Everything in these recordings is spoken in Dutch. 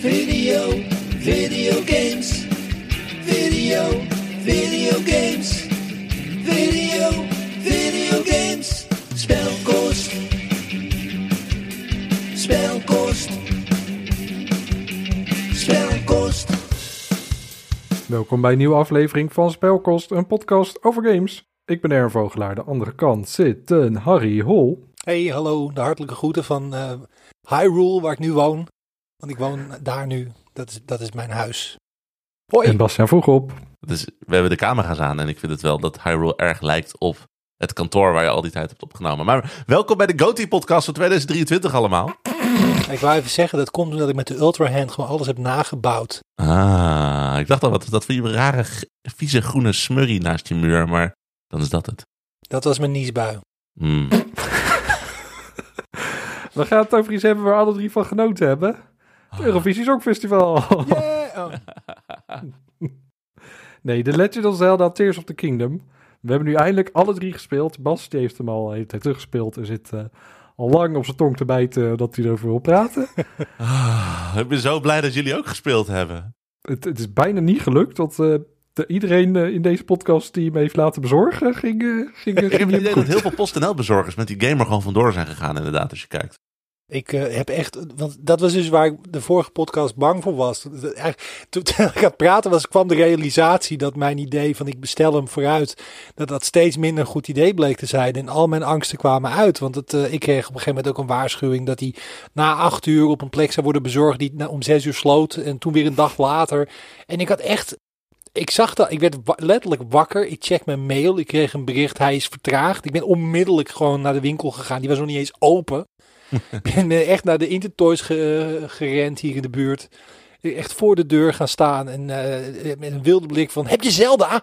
Video, video games. Video, video games. Video, video games. Spelkost. Spelkost. Spelkost. Welkom bij een nieuwe aflevering van Spelkost, een podcast over games. Ik ben Ern Vogelaar, de andere kant zit een Harry Hol. Hey, hallo, de hartelijke groeten van eh Hyrule, waar ik nu woon. Want ik woon daar nu, dat is, dat is mijn huis. Hoi! En Bastiaan vroeg op. Dus we hebben de camera's aan en ik vind het wel dat Hyrule erg lijkt op het kantoor waar je al die tijd hebt opgenomen. Maar welkom bij de GOTY podcast van 2023 allemaal. Ik wou even zeggen, dat komt omdat ik met de Ultra Hand gewoon alles heb nagebouwd. Ah, ik dacht al, wat is dat voor je rare, vieze groene smurrie naast je muur, maar dan is dat het. Dat was mijn niesbui. Hmm. We gaan het over iets hebben waar alle drie van genoten hebben. Het Eurovisie Songfestival. Yeah! Oh. nee, The Legend of Zelda Tears of the Kingdom. We hebben nu eindelijk alle drie gespeeld. Bas die heeft hem al tijd teruggespeeld en zit eh, al lang op zijn tong te bijten dat hij erover wil praten. Ah, ik ben zo blij dat jullie ook gespeeld hebben. het, het is bijna niet gelukt dat eh, de- iedereen eh, in deze podcast die hem heeft laten bezorgen ging, eh, ging, Ik heb ging het idee goed. dat heel veel PostNL-bezorgers met die gamer gewoon vandoor zijn gegaan, inderdaad, als je kijkt. Ik eh, heb echt, want dat was dus waar ik de vorige podcast bang voor was. Toen ik aan het praten was, kwam de realisatie dat mijn idee van ik bestel hem vooruit, dat dat steeds minder een goed idee bleek te zijn. En al mijn angsten kwamen uit. Want het, eh, ik kreeg op een gegeven moment ook een waarschuwing dat hij na acht uur op een plek zou worden bezorgd die om zes uur sloot. En toen weer een dag later. En ik had echt, ik zag dat, ik werd letterlijk wakker. Ik check mijn mail, ik kreeg een bericht, hij is vertraagd. Ik ben onmiddellijk gewoon naar de winkel gegaan. Die was nog niet eens open. Ik ben eh, echt naar de Intertoys ge- gerend hier in de buurt. Echt voor de deur gaan staan en eh, met een wilde blik van, heb je Zelda?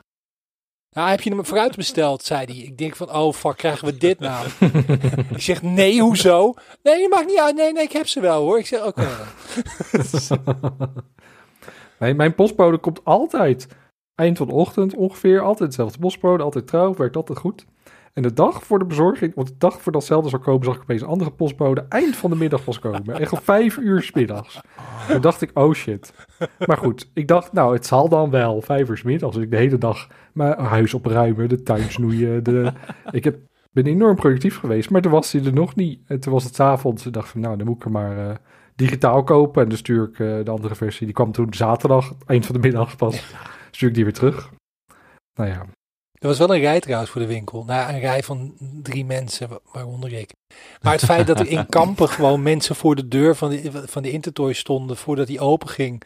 Ja, heb je hem vooruit besteld, zei hij. Ik denk van, oh fuck, krijgen we dit nou? ik zeg, nee, hoezo? Nee, dat maakt niet uit. Nee, nee, ik heb ze wel hoor. Ik zeg, oké. mijn, mijn postbode komt altijd eind van de ochtend ongeveer. Altijd dezelfde postbode, altijd trouw, werkt altijd goed. En de dag voor de bezorging, want de dag voordat Zelda zou komen, zag ik opeens een andere postbode eind van de middag pas komen. Echt om vijf uur 's middags. Toen dacht ik, oh shit. Maar goed, ik dacht, nou, het zal dan wel vijf uur 's middags. Dus ik de hele dag mijn huis opruimen, de tuin snoeien. De... Ik heb, ben enorm productief geweest, maar toen was hij er nog niet. En toen was het 's avonds. Ik dacht van, nou, dan moet ik er maar eh, digitaal kopen. En dan stuur ik eh, de andere versie. Die kwam toen zaterdag, eind van de middag pas. Stuur ik die weer terug. Nou ja, Er was wel een rij trouwens voor de winkel. Nou, een rij van drie mensen, wa- waaronder ik. Maar het feit dat er in Kampen gewoon mensen voor de deur van de, van de Intertoy stonden voordat die open ging.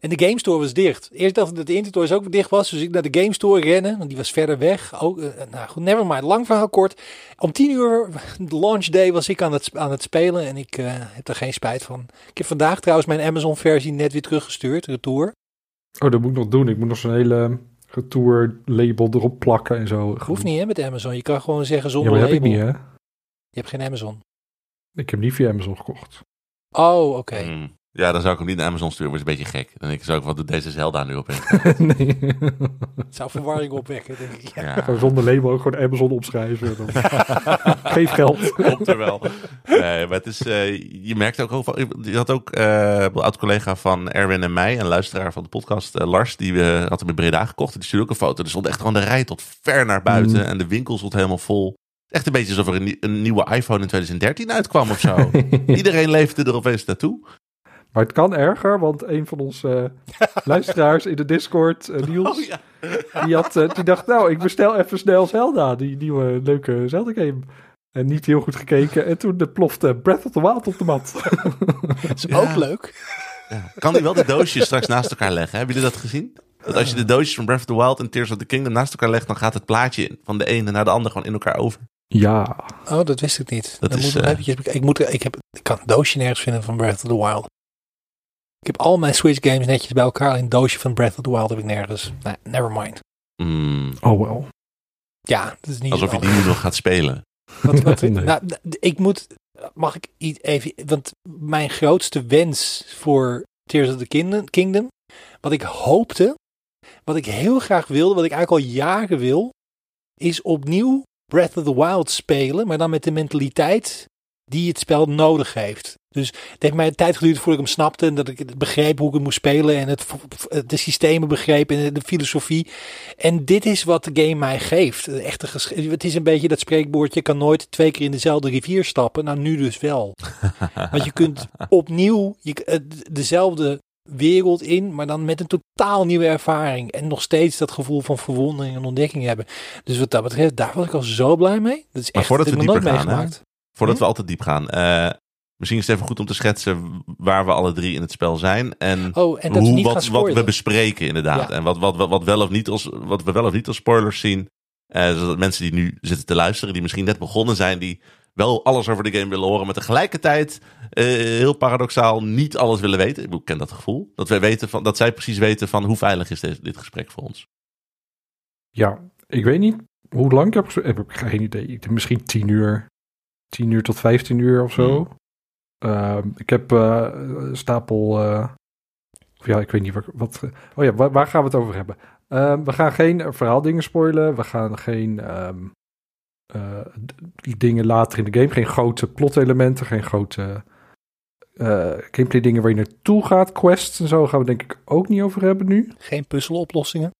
En de Game Store was dicht. Eerst dacht ik dat de Intertoys ook dicht was, dus ik naar de Game Store rennen, want die was verder weg. Ook, eh, nou goed, never mind, lang verhaal kort. Om tien uur, de launch day, was ik aan het, aan het spelen en ik eh, heb er geen spijt van. Ik heb vandaag trouwens mijn Amazon versie net weer teruggestuurd, retour. Oh, dat moet ik nog doen. Ik moet nog zo'n hele retour label erop plakken en zo. Hoeft niet hè met Amazon, je kan gewoon zeggen Ja, zonder maar dat heb ik label. niet, hè? Je hebt geen Amazon. Ik heb niet via Amazon gekocht. Oh, oké. Hmm. Ja, dan zou ik hem niet naar Amazon sturen, maar het is een beetje gek. Dan denk ik, zou ik wat doet deze Zelda nu op nee. Het zou verwarring opwekken, denk ik. Ja. Ja, Gewoon zonder label ook gewoon Amazon opschrijven. Dan... Geef geld. komt er wel. Nee, maar het is, eh, je merkt ook, je had ook eh, een oud collega van Erwin en mij, een luisteraar van de podcast, eh, Lars, die we had hem in Breda gekocht. En die stuurde ook een foto. Er stond echt gewoon de rij tot ver naar buiten Mm. en de winkel stond helemaal vol. Echt een beetje alsof er een, een nieuwe iPhone in 2013 uitkwam of zo. Iedereen leefde er opeens naartoe. Maar het kan erger, want een van onze eh, luisteraars in de Discord, eh, Niels, Oh ja. die, had, eh, die dacht, nou, ik bestel even snel Zelda, die nieuwe leuke Zelda-game. En niet heel goed gekeken. En toen plofte Breath of the Wild op de mat. Dat is Ja. ook leuk. Ja. Kan hij wel de doosjes straks naast elkaar leggen? Hebben jullie dat gezien? Dat als je de doosjes van Breath of the Wild en Tears of the Kingdom naast elkaar legt, dan gaat het plaatje van de ene naar de ander gewoon in elkaar over. ja, Oh, dat wist ik niet. Dat Dan is, moet ik, eventjes, ik, moet, ik, heb, ik kan een doosje nergens vinden van Breath of the Wild. Ik heb al mijn Switch games netjes bij elkaar. Alleen een doosje van Breath of the Wild heb ik nergens. Nee, never mind. Mm, oh wel. Ja, dat is niet alsof je die nu nog gaat spelen. Wat, wat, Nee. nou, ik moet, mag ik iets even, want mijn grootste wens voor Tears of the Kingdom, Kingdom, wat ik hoopte, wat ik heel graag wilde, wat ik eigenlijk al jaren wil, is opnieuw Breath of the Wild spelen, maar dan met de mentaliteit die het spel nodig heeft. Dus het heeft mij een tijd geduurd voordat ik hem snapte en dat ik het begreep hoe ik het moest spelen en het, de systemen begreep en de filosofie. En dit is wat de game mij geeft. Echte het is een beetje dat spreekwoord, je kan nooit twee keer in dezelfde rivier stappen. Nou, nu dus wel. Want je kunt opnieuw je, dezelfde wereld in, maar dan met een totaal nieuwe ervaring. En nog steeds dat gevoel van verwondering en ontdekking hebben. Dus wat dat betreft, daar was ik al zo blij mee. Dat is Maar echt voordat dat we dieper gaan, hè? Voordat Hm? we altijd diep gaan. eh, misschien is het even goed om te schetsen waar we alle drie in het spel zijn. En, Oh, en hoe, wat, wat we bespreken inderdaad. Ja. En wat, wat, wat, wat, wel of niet als, wat we wel of niet als spoilers zien. Eh, zodat mensen die nu zitten te luisteren, die misschien net begonnen zijn, die wel alles over de game willen horen, maar tegelijkertijd eh, heel paradoxaal niet alles willen weten. Ik ken dat gevoel. Dat, wij weten van, dat zij precies weten van hoe veilig is dit, dit gesprek voor ons. Ja, ik weet niet hoe lang ik heb. Ik heb geen idee. Misschien 10 uur. 10 uur tot 15 uur of zo. Ehm, ik heb eh, een stapel. eh, of ja, ik weet niet wat. wat oh ja, waar, waar gaan we het over hebben? Ehm, we gaan geen eh, verhaaldingen spoilen. We gaan geen ehm, eh, d- dingen later in de game. Geen grote plot-elementen. Geen grote eh gameplay dingen waar je naartoe gaat. Quests en zo gaan we denk ik ook niet over hebben nu. Geen puzzeloplossingen.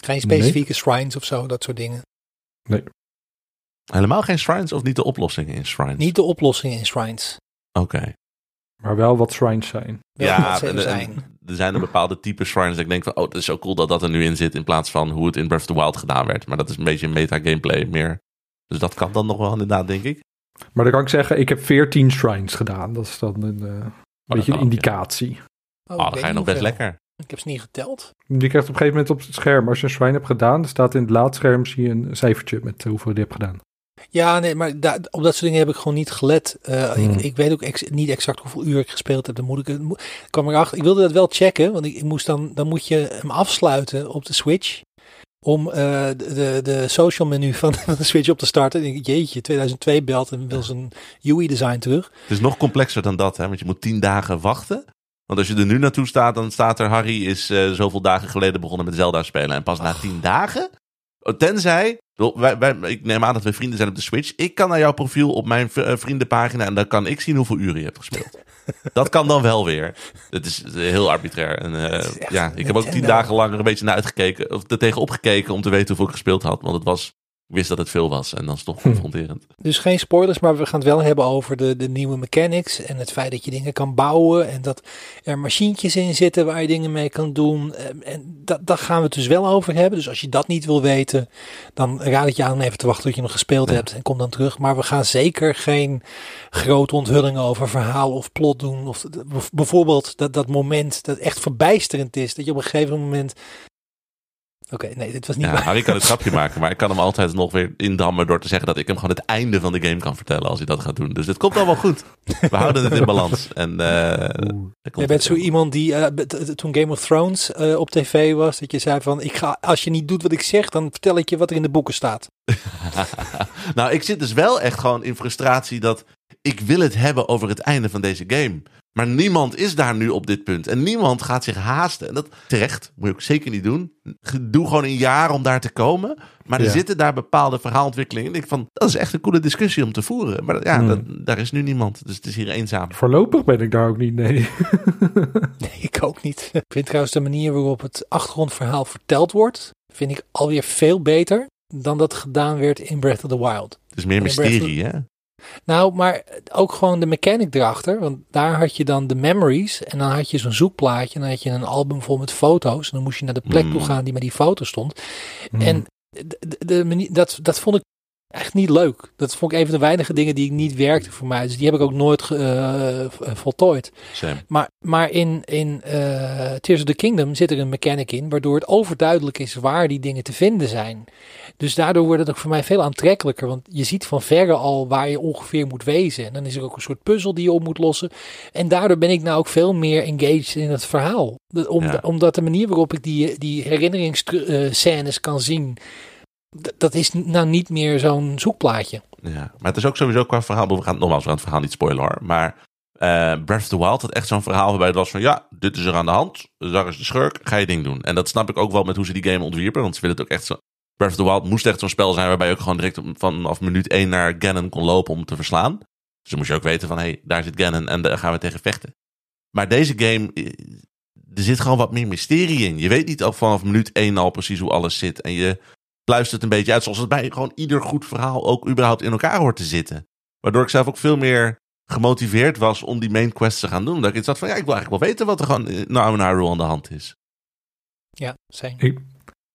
Geen specifieke shrines of zo, dat soort dingen. Helemaal geen shrines of niet de oplossingen in shrines? Niet de oplossingen in shrines. Oké. Maar wel wat shrines zijn. Ja, dat er en- en zijn. er zijn een bepaalde type shrines dat ik denk van, oh, het is zo cool dat dat er nu in zit in plaats van hoe het in Breath of the Wild gedaan werd. Maar dat is een beetje meta gameplay meer. Dus dat kan dan nog wel inderdaad, denk ik. Maar dan kan ik zeggen, ik heb 14 shrines gedaan. Dat is dan een eh, beetje kan een indicatie. Oh, Oh, dan ga je nog best lekker. Ik heb ze niet geteld. Die krijgt op een gegeven moment op het scherm. Als je een shrine hebt gedaan, dan staat in het laadscherm zie je een cijfertje met eh, hoeveel je hebt gedaan. Ja, nee, maar op dat soort dingen heb ik gewoon niet gelet. Eh, Hmm. ik, ik weet ook ex- niet exact hoeveel uur ik gespeeld heb. Dan moet ik het. Ik kwam erachter. Ik wilde dat wel checken, want ik, ik moest dan, dan moet je hem afsluiten op de Switch. Om eh, de, de, social menu van de Switch op te starten. En ik, jeetje, 2002 belt en wil zijn UI-design terug. Het is nog complexer dan dat, hè? want je moet tien dagen wachten. Want als je er nu naartoe staat, dan staat er Harry is eh, zoveel dagen geleden begonnen met Zelda spelen. En pas na tien dagen, oh, tenzij, wel, wij, wij, ik neem aan dat we vrienden zijn op de Switch. Ik kan naar jouw profiel op mijn eh, vriendenpagina en dan kan ik zien hoeveel uren je hebt gespeeld. dat kan dan wel weer. Het is eh, heel arbitrair. En, eh, ja, ik heb ook tien dagen lang er een beetje naar uitgekeken, of er tegenop gekeken om te weten hoeveel ik gespeeld had. Want het was, wist dat het veel was en dan is het toch confronterend. Dus geen spoilers, maar we gaan het wel hebben over de, de nieuwe mechanics. En het feit dat je dingen kan bouwen. En dat er machientjes in zitten waar je dingen mee kan doen. En, en dat, daar gaan we het dus wel over hebben. Dus als je dat niet wil weten, dan raad ik je aan om even te wachten tot je nog gespeeld Ja. hebt. En kom dan terug. Maar we gaan zeker geen grote onthullingen over verhaal of plot doen. Of bijvoorbeeld dat, dat moment dat echt verbijsterend is. Dat je op een gegeven moment... Oké, nee, dit was niet Ja, waar. Harry kan het grapje maken, maar ik kan hem altijd nog weer indammen door te zeggen dat ik hem gewoon het einde van de game kan vertellen als hij dat gaat doen. Dus het komt allemaal goed. We houden het in balans. En, eh, Je bent zo iemand die eh, toen Game of Thrones eh, op tv was, dat je zei van, ik ga, als je niet doet wat ik zeg, dan vertel ik je wat er in de boeken staat. nou, ik zit dus wel echt gewoon in frustratie dat ik wil het hebben over het einde van deze game. Maar niemand is daar nu op dit punt. En niemand gaat zich haasten. En dat terecht, moet je ook zeker niet doen. Doe gewoon een jaar om daar te komen. Maar er Ja. zitten daar bepaalde verhaalontwikkelingen. En ik van, dat is echt een coole discussie om te voeren. Maar ja, Hmm. dat, daar is nu niemand. Dus het is hier eenzaam. Voorlopig ben ik daar ook niet, nee. Nee, ik ook niet. Ik vind trouwens de manier waarop het achtergrondverhaal verteld wordt, vind ik alweer veel beter dan dat gedaan werd in Breath of the Wild. Het is meer mysterie, hè? Nou, maar ook gewoon de mechanic erachter. Want daar had je dan de memories. En dan had je zo'n zoekplaatje. En dan had je een album vol met foto's. En dan moest je naar de plek toe Mm. gaan die met die foto's stond. Hmm. En de, de, dat, dat vond ik echt niet leuk. Dat vond ik een van de weinige dingen die niet werkten voor mij. Dus die heb ik ook nooit eh, voltooid. Maar, maar in, in eh, Tears of the Kingdom zit er een mechanic in, waardoor het overduidelijk is waar die dingen te vinden zijn. Dus daardoor wordt het ook voor mij veel aantrekkelijker, want je ziet van verre al waar je ongeveer moet wezen. En dan is er ook een soort puzzel die je op moet lossen. En daardoor ben ik nou ook veel meer engaged in het verhaal. Om, Ja. Omdat de manier waarop ik die, die herinneringsscènes kan zien, dat is nou niet meer zo'n zoekplaatje. Ja, maar het is ook sowieso qua verhaal. We gaan nogmaals, we gaan het verhaal niet spoilen hoor. Maar eh, Breath of the Wild had echt zo'n verhaal waarbij het was van ja, dit is er aan de hand. Daar is de schurk, ga je ding doen. En dat snap ik ook wel met hoe ze die game ontwierpen. Want ze willen het ook echt zo. Breath of the Wild moest echt zo'n spel zijn waarbij je ook gewoon direct vanaf minuut 1 naar Ganon kon lopen om te verslaan. Dus dan moet je ook weten van, hé, hey, daar zit Ganon en daar gaan we tegen vechten. Maar deze game, eh, er zit gewoon wat meer mysterie in. Je weet niet al vanaf minuut 1 al precies hoe alles zit. En je luistert een beetje uit zoals het bij gewoon ieder goed verhaal ook überhaupt in elkaar hoort te zitten. Waardoor ik zelf ook veel meer gemotiveerd was om die main quests te gaan doen. Dat ik iets had van, ja, ik wil eigenlijk wel weten wat er gewoon nou in Hyrule aan de hand is. Ja, same. Ik,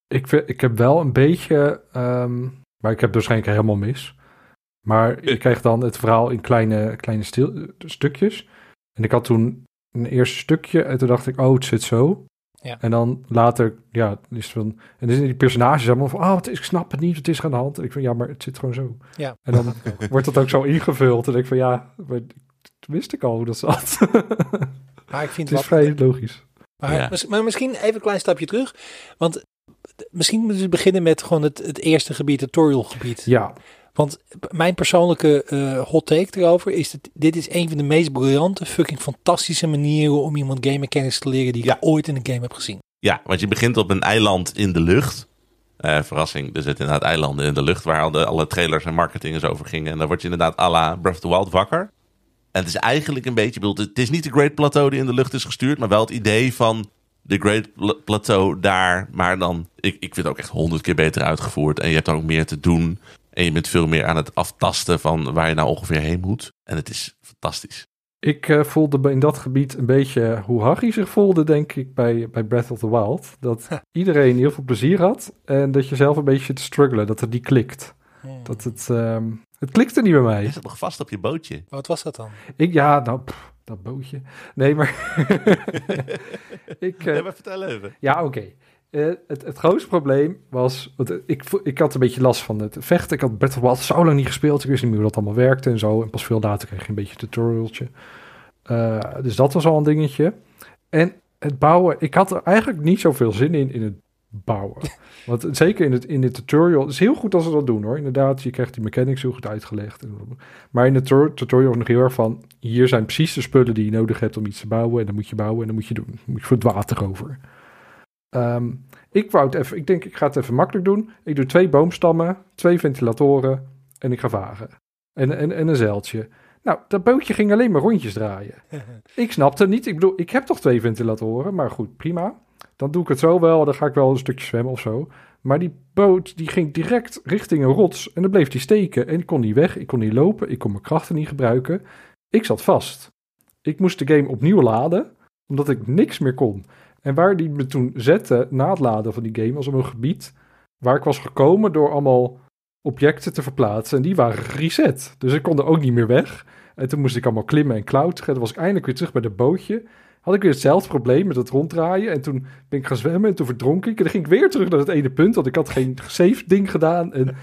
ik, ik heb wel een beetje, ehm, maar ik heb waarschijnlijk helemaal mis. Maar je kreeg dan het verhaal in kleine, kleine stil, stukjes. En ik had toen een eerste stukje en toen dacht ik, oh, het zit zo. Ja. En dan later, ja, is het van, en dan zijn die personages allemaal van, oh, wat is, ik snap het niet, wat is er aan de hand? En ik van, ja, maar het zit gewoon zo. Ja. En dan wordt dat ook zo ingevuld. En ik van, ja, maar, wist ik al hoe dat zat. Maar ik vind het is wat, vrij logisch. Maar, Ja. mis- maar misschien even een klein stapje terug. Want misschien moeten we beginnen met gewoon het, het eerste gebied, het tutorial gebied. Ja, Want mijn persoonlijke eh, hot take erover is dat dit is een van de meest briljante, fucking fantastische manieren om iemand game mechanics te leren die Ja. ik ooit in een game heb gezien. Ja, want je begint op een eiland in de lucht. Eh, verrassing, er zitten inderdaad eilanden in de lucht waar al de, alle trailers en marketing eens over gingen. En dan word je inderdaad à la Breath of the Wild wakker. En het is eigenlijk een beetje, bedoel, het is niet de Great Plateau die in de lucht is gestuurd, maar wel het idee van de Great Pla- Plateau daar. Maar dan, ik, ik vind het ook echt honderd keer beter uitgevoerd. En je hebt dan ook meer te doen. En je bent veel meer aan het aftasten van waar je nou ongeveer heen moet. En het is fantastisch. Ik eh, voelde in dat gebied een beetje hoe Harry zich voelde, denk ik, bij, bij Breath of the Wild. Dat iedereen heel veel plezier had en dat je zelf een beetje te struggelen, dat het niet klikt. Dat het, ehm, het klikte niet bij Je mij. zit nog vast op je bootje. Wat was dat dan? Ik, ja, nou, pff, dat bootje. Nee, maar... ik, eh, Nee, maar vertel even. ja, oké. Eh, het, het grootste probleem was, want eh, ik, ik had een beetje last van het vechten. Ik had the Wild zo lang niet gespeeld. Ik wist niet meer hoe dat allemaal werkte en zo. En pas veel later kreeg je een beetje een tutorialtje. Eh, dus dat was al een dingetje. En het bouwen, ik had er eigenlijk niet zoveel zin in, in het bouwen. Want zeker in het, in de tutorial, het is heel goed als ze dat doen hoor. Inderdaad, je krijgt die mechanics heel goed uitgelegd. Maar in de tur- tutorial was nog heel erg van, hier zijn precies de spullen die je nodig hebt om iets te bouwen. En dan moet je bouwen en dan moet je doen. Dan moet je voor het water over. Ehm, ik wou het even, ik denk ik ga het even makkelijk doen. Ik doe twee boomstammen, twee ventilatoren en ik ga varen. En, en, en een zeiltje. Nou, dat bootje ging alleen maar rondjes draaien. Ik snapte het niet. Ik bedoel, ik heb toch twee ventilatoren, maar goed, prima. Dan doe ik het zo wel, dan ga ik wel een stukje zwemmen of zo. Maar die boot die ging direct richting een rots en dan bleef die steken. En ik kon niet weg, ik kon niet lopen, ik kon mijn krachten niet gebruiken. Ik zat vast. Ik moest de game opnieuw laden, omdat ik niks meer kon. En waar die me toen zette na het laden van die game was op een gebied waar ik was gekomen door allemaal objecten te verplaatsen. En die waren gereset. Dus ik kon er ook niet meer weg. En toen moest ik allemaal klimmen en klauteren. Toen was ik eindelijk weer terug bij dat bootje. Had ik weer hetzelfde probleem met het ronddraaien. En toen ben ik gaan zwemmen en toen verdronk ik. En dan ging ik weer terug naar het ene punt. Want ik had geen save ding gedaan. En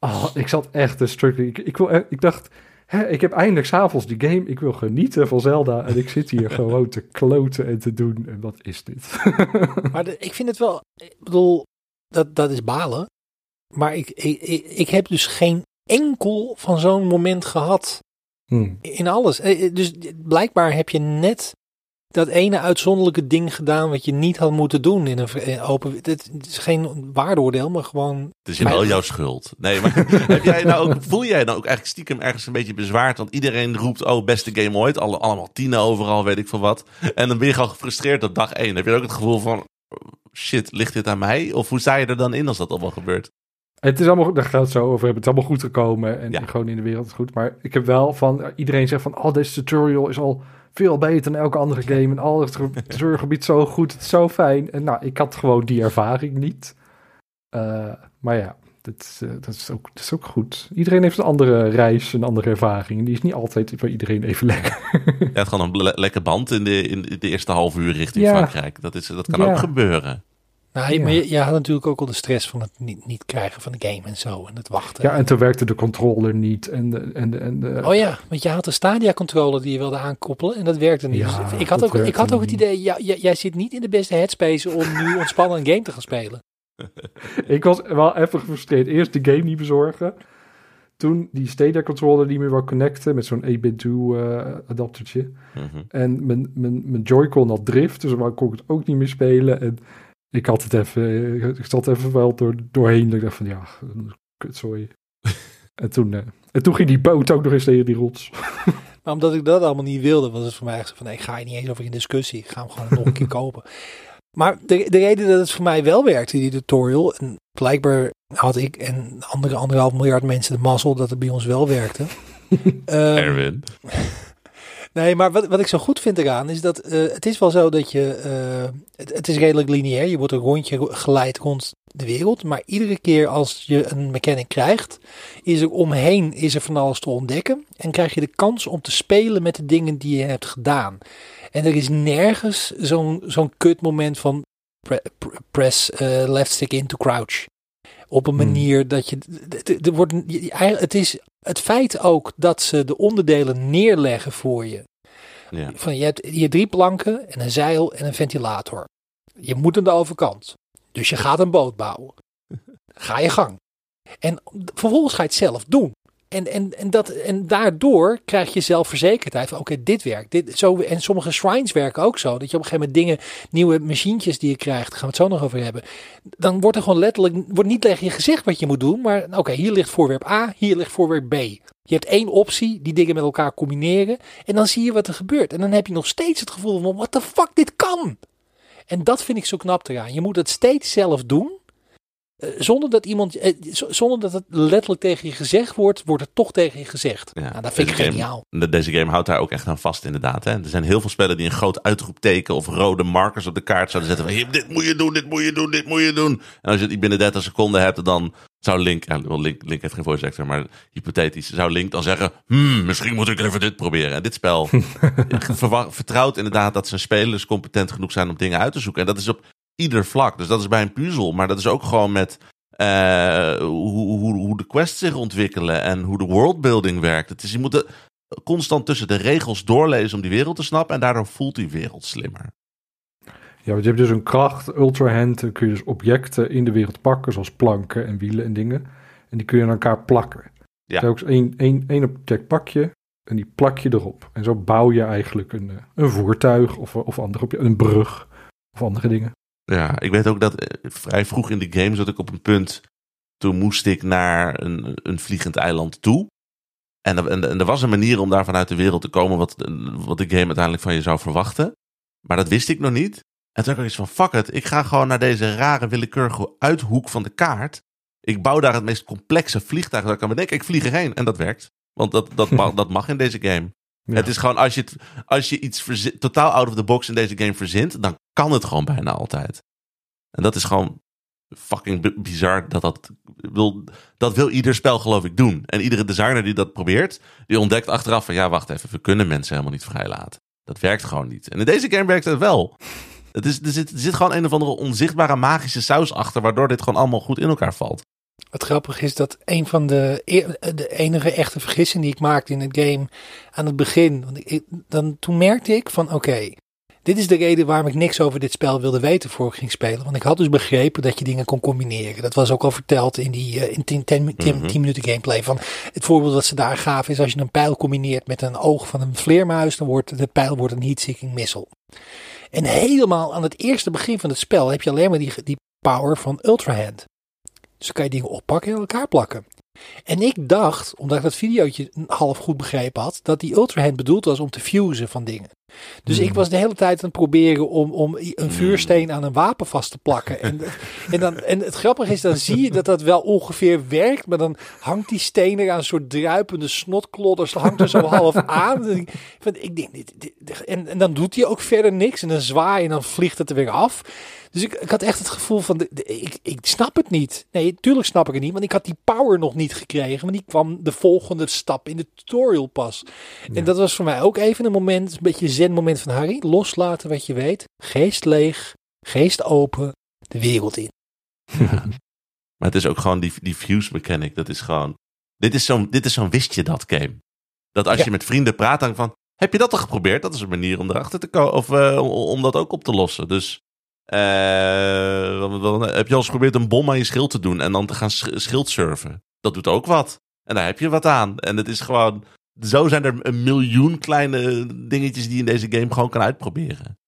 oh, ik zat echt te struggelen. Ik, ik, wil, ik dacht, hè, ik heb eindelijk s'avonds die game. Ik wil genieten van Zelda. En ik zit hier gewoon te kloten en te doen. En wat is dit? Maar de- ik vind het wel, ik bedoel, dat, dat is balen. Maar ik, ik, ik, ik heb dus geen enkel van zo'n moment gehad Hmm. in alles. Eh, eh, Dus blijkbaar heb je net dat ene uitzonderlijke ding gedaan wat je niet had moeten doen in een open. Het is geen waardeoordeel, maar gewoon. Het is wel jouw schuld. Nee, maar heb jij nou ook, voel jij nou ook eigenlijk stiekem ergens een beetje bezwaard? Want iedereen roept, oh, beste game ooit. Alle, allemaal tienen overal, weet ik veel wat. En dan ben je gewoon gefrustreerd op dag één. Heb je ook het gevoel van, shit, ligt dit aan mij? Of hoe sta je er dan in als dat allemaal gebeurt? Het is allemaal, daar gaat het zo over hebben. Het is allemaal goed gekomen en Ja. gewoon in de wereld is goed. Maar ik heb wel van, iedereen zegt van, oh, deze tutorial is al veel beter dan elke andere game. En al het zo goed, het is zo fijn. En nou, ik had gewoon die ervaring niet. Eh, maar ja, dat is, eh, dat, is ook, dat is ook goed. Iedereen heeft een andere reis, een andere ervaring. En die is niet altijd voor iedereen even lekker. Je hebt gewoon een le- lekker band in de, in de eerste half uur richting Ja. Frankrijk. Dat, is, dat kan Ja. ook gebeuren. Nou, Ja. maar je, je had natuurlijk ook al de stress van het niet, niet krijgen van de game en zo. En het wachten. Ja, en toen werkte de controller niet. En, de- en, de- en, de- Oh ja, want je had een Stadia controller die je wilde aankoppelen en dat werkte niet. Ja, Dus ik had ook, ik had ook het niet. idee, ja, jij, jij zit niet in de beste headspace om nu ontspannen een game te gaan spelen. Ik was wel even gefrustreerd. Eerst de game niet bezorgen. Toen die Stadia controller niet meer wou connecten met zo'n 8-bit eh adaptertje. Mhm. En mijn, mijn, mijn Joy-Con had drift, dus dan kon ik het ook niet meer spelen. En ik had het even, ik zat even wel door, doorheen. Dat ik dacht van ja, kutzooi. En toen, eh, en toen ging die boot ook nog eens tegen die rots. Maar omdat ik dat allemaal niet wilde, was het voor mij echt van, nee, ik ga je niet eens over in discussie. Ik ga hem gewoon nog een keer kopen. Maar de, de reden dat het voor mij wel werkte, die tutorial, en blijkbaar had ik en andere anderhalf miljard mensen de mazzel dat het bij ons wel werkte. Ehm, Erwin. Nee, maar wat, wat ik zo goed vind eraan is dat eh, het is wel zo dat je. eh, het, is redelijk lineair. Je wordt een rondje geleid rond de wereld. Maar iedere keer als je een mechanic krijgt, is er omheen is er van alles te ontdekken. En krijg je de kans om te spelen met de dingen die je hebt gedaan. En er is nergens zo'n zo'n kut moment van pre- pre- press eh, left stick in to crouch. Op een Hmm. manier dat je. Er wordt, je- je- het is het feit ook dat ze de onderdelen neerleggen voor je. Ja. Van, je hebt hier drie planken en een zeil en een ventilator. Je moet aan de overkant. Dus je gaat een boot bouwen. Ga je gang. En vervolgens ga je het zelf doen. En, en, en, dat, en daardoor krijg je zelfverzekerdheid oké, dit werkt. Dit, zo, en sommige shrines werken ook zo. Dat je op een gegeven moment dingen, nieuwe machientjes die je krijgt, daar gaan we het zo nog over hebben. Dan wordt er gewoon letterlijk, wordt niet tegen je gezegd wat je moet doen. Maar oké, hier ligt voorwerp A, hier ligt voorwerp B. Je hebt één optie, die dingen met elkaar combineren. En dan zie je wat er gebeurt. En dan heb je nog steeds het gevoel van, what the fuck, dit kan. En dat vind ik zo knap eraan. Je moet het steeds zelf doen. Eh, Zonder dat iemand, eh, zonder dat het letterlijk tegen je gezegd wordt, wordt het toch tegen je gezegd. Ja, Nou, dat vind ik game- geniaal. de- Deze game houdt daar ook echt aan vast, inderdaad. Hè? Er zijn heel veel spellen die een groot uitroepteken of rode markers op de kaart zouden zetten. Van, "Hier, dit moet je doen, dit moet je doen, dit moet je doen. En als je het binnen 30 seconden hebt, dan zou Link, ja, Link, Link heeft geen voice actor, maar hypothetisch, zou Link dan zeggen, hmm, misschien moet ik even dit proberen. En dit spel vertrouwt inderdaad dat zijn spelers competent genoeg zijn om dingen uit te zoeken. En dat is op ieder vlak. Dus dat is bij een puzzel, maar dat is ook gewoon met eh, hoe, hoe, hoe de quests zich ontwikkelen en hoe de worldbuilding werkt. Het is, je moet constant tussen de regels doorlezen om die wereld te snappen en daardoor voelt die wereld slimmer. Ja, want je hebt dus een kracht, ultra hand, dan kun je dus objecten in de wereld pakken, zoals planken en wielen en dingen. En die kun je aan elkaar plakken. Ja. Ja. Ook één, één, één object pak je en die plak je erop. En zo bouw je eigenlijk een, eh, een voertuig of, of andere een brug of andere dingen. Ja, ik weet ook dat eh, vrij vroeg in de game zat ik op een punt. Toen moest ik naar een, een vliegend eiland toe. En, en, en er was een manier om daar vanuit de wereld te komen wat, wat de game uiteindelijk van je zou verwachten. Maar dat wist ik nog niet. En toen had ik van, fuck it, ik ga gewoon naar deze rare willekeurige uithoek van de kaart. Ik bouw daar het meest complexe vliegtuig dat ik kan bedenken. Ik vlieg erheen en dat werkt. Want dat, dat, mag, dat mag in deze game. Het is gewoon, als je, als je iets totaal out of the box in deze game verzint, dan kan het gewoon bijna altijd. En dat is gewoon fucking bi- bizar dat dat wil, dat wil ieder spel geloof ik doen. En iedere designer die dat probeert, die ontdekt achteraf van ja, wacht even, we kunnen mensen helemaal niet vrijlaten. Dat werkt gewoon niet. En in deze game werkt het wel. Het is, er, zit, er zit gewoon een of andere onzichtbare magische saus achter, waardoor dit gewoon allemaal goed in elkaar valt. Wat grappig is dat een van de, de enige echte vergissingen die ik maakte in het game aan het begin. Want ik, dan, toen merkte ik van oké, dit is de reden waarom ik niks over dit spel wilde weten voor ik ging spelen. Want ik had dus begrepen dat je dingen kon combineren. Dat was ook al verteld in die eh, in 10 10 10 Mhm. 10 minuten gameplay. Van het voorbeeld dat ze daar gaven is als je een pijl combineert met een oog van een vleermuis, dan wordt de pijl wordt een heat-seeking missile. En helemaal aan het eerste begin van het spel heb je alleen maar die, die power van Ultra Hand. Dus dan kan je dingen oppakken en elkaar plakken. En ik dacht, omdat ik dat videootje half goed begrepen had, dat die Ultra Hand bedoeld was om te fusen van dingen. Dus Hmm. ik was de hele tijd aan het proberen om, om een vuursteen aan een wapen vast te plakken. En, en, dan, en het grappige is, dan zie je dat dat wel ongeveer werkt. Maar dan hangt die steen er aan een soort druipende snotklodders. Hangt er zo half aan. En ik, denk, dit, dit- en, en dan doet hij ook verder niks. En dan zwaai en dan vliegt het er weer af. Dus ik, ik had echt het gevoel van, de, de- ik, ik snap het niet. Nee, tuurlijk snap ik het niet. Want ik had die power nog niet gekregen. Want die kwam de volgende stap in de tutorial pas. En dat was voor mij ook even een moment, een beetje een zen moment van Harry. Loslaten wat je weet. Geest leeg, geest open, de wereld in. Maar het is ook gewoon die, die fuse mechanic. Dat is gewoon. Dit is zo'n dit is zo'n wist je dat game. Dat als Ja. je met vrienden praat, dan van. Heb je dat al geprobeerd? Dat is een manier om erachter te komen. Of eh, om dat ook op te lossen. Dus. Eh, dan- dan heb je al eens geprobeerd een bom aan je schild te doen. En dan te gaan sch- schild surfen. Dat doet ook wat. En daar heb je wat aan. En het is gewoon. Zo zijn er een miljoen kleine dingetjes die je in deze game gewoon kan uitproberen.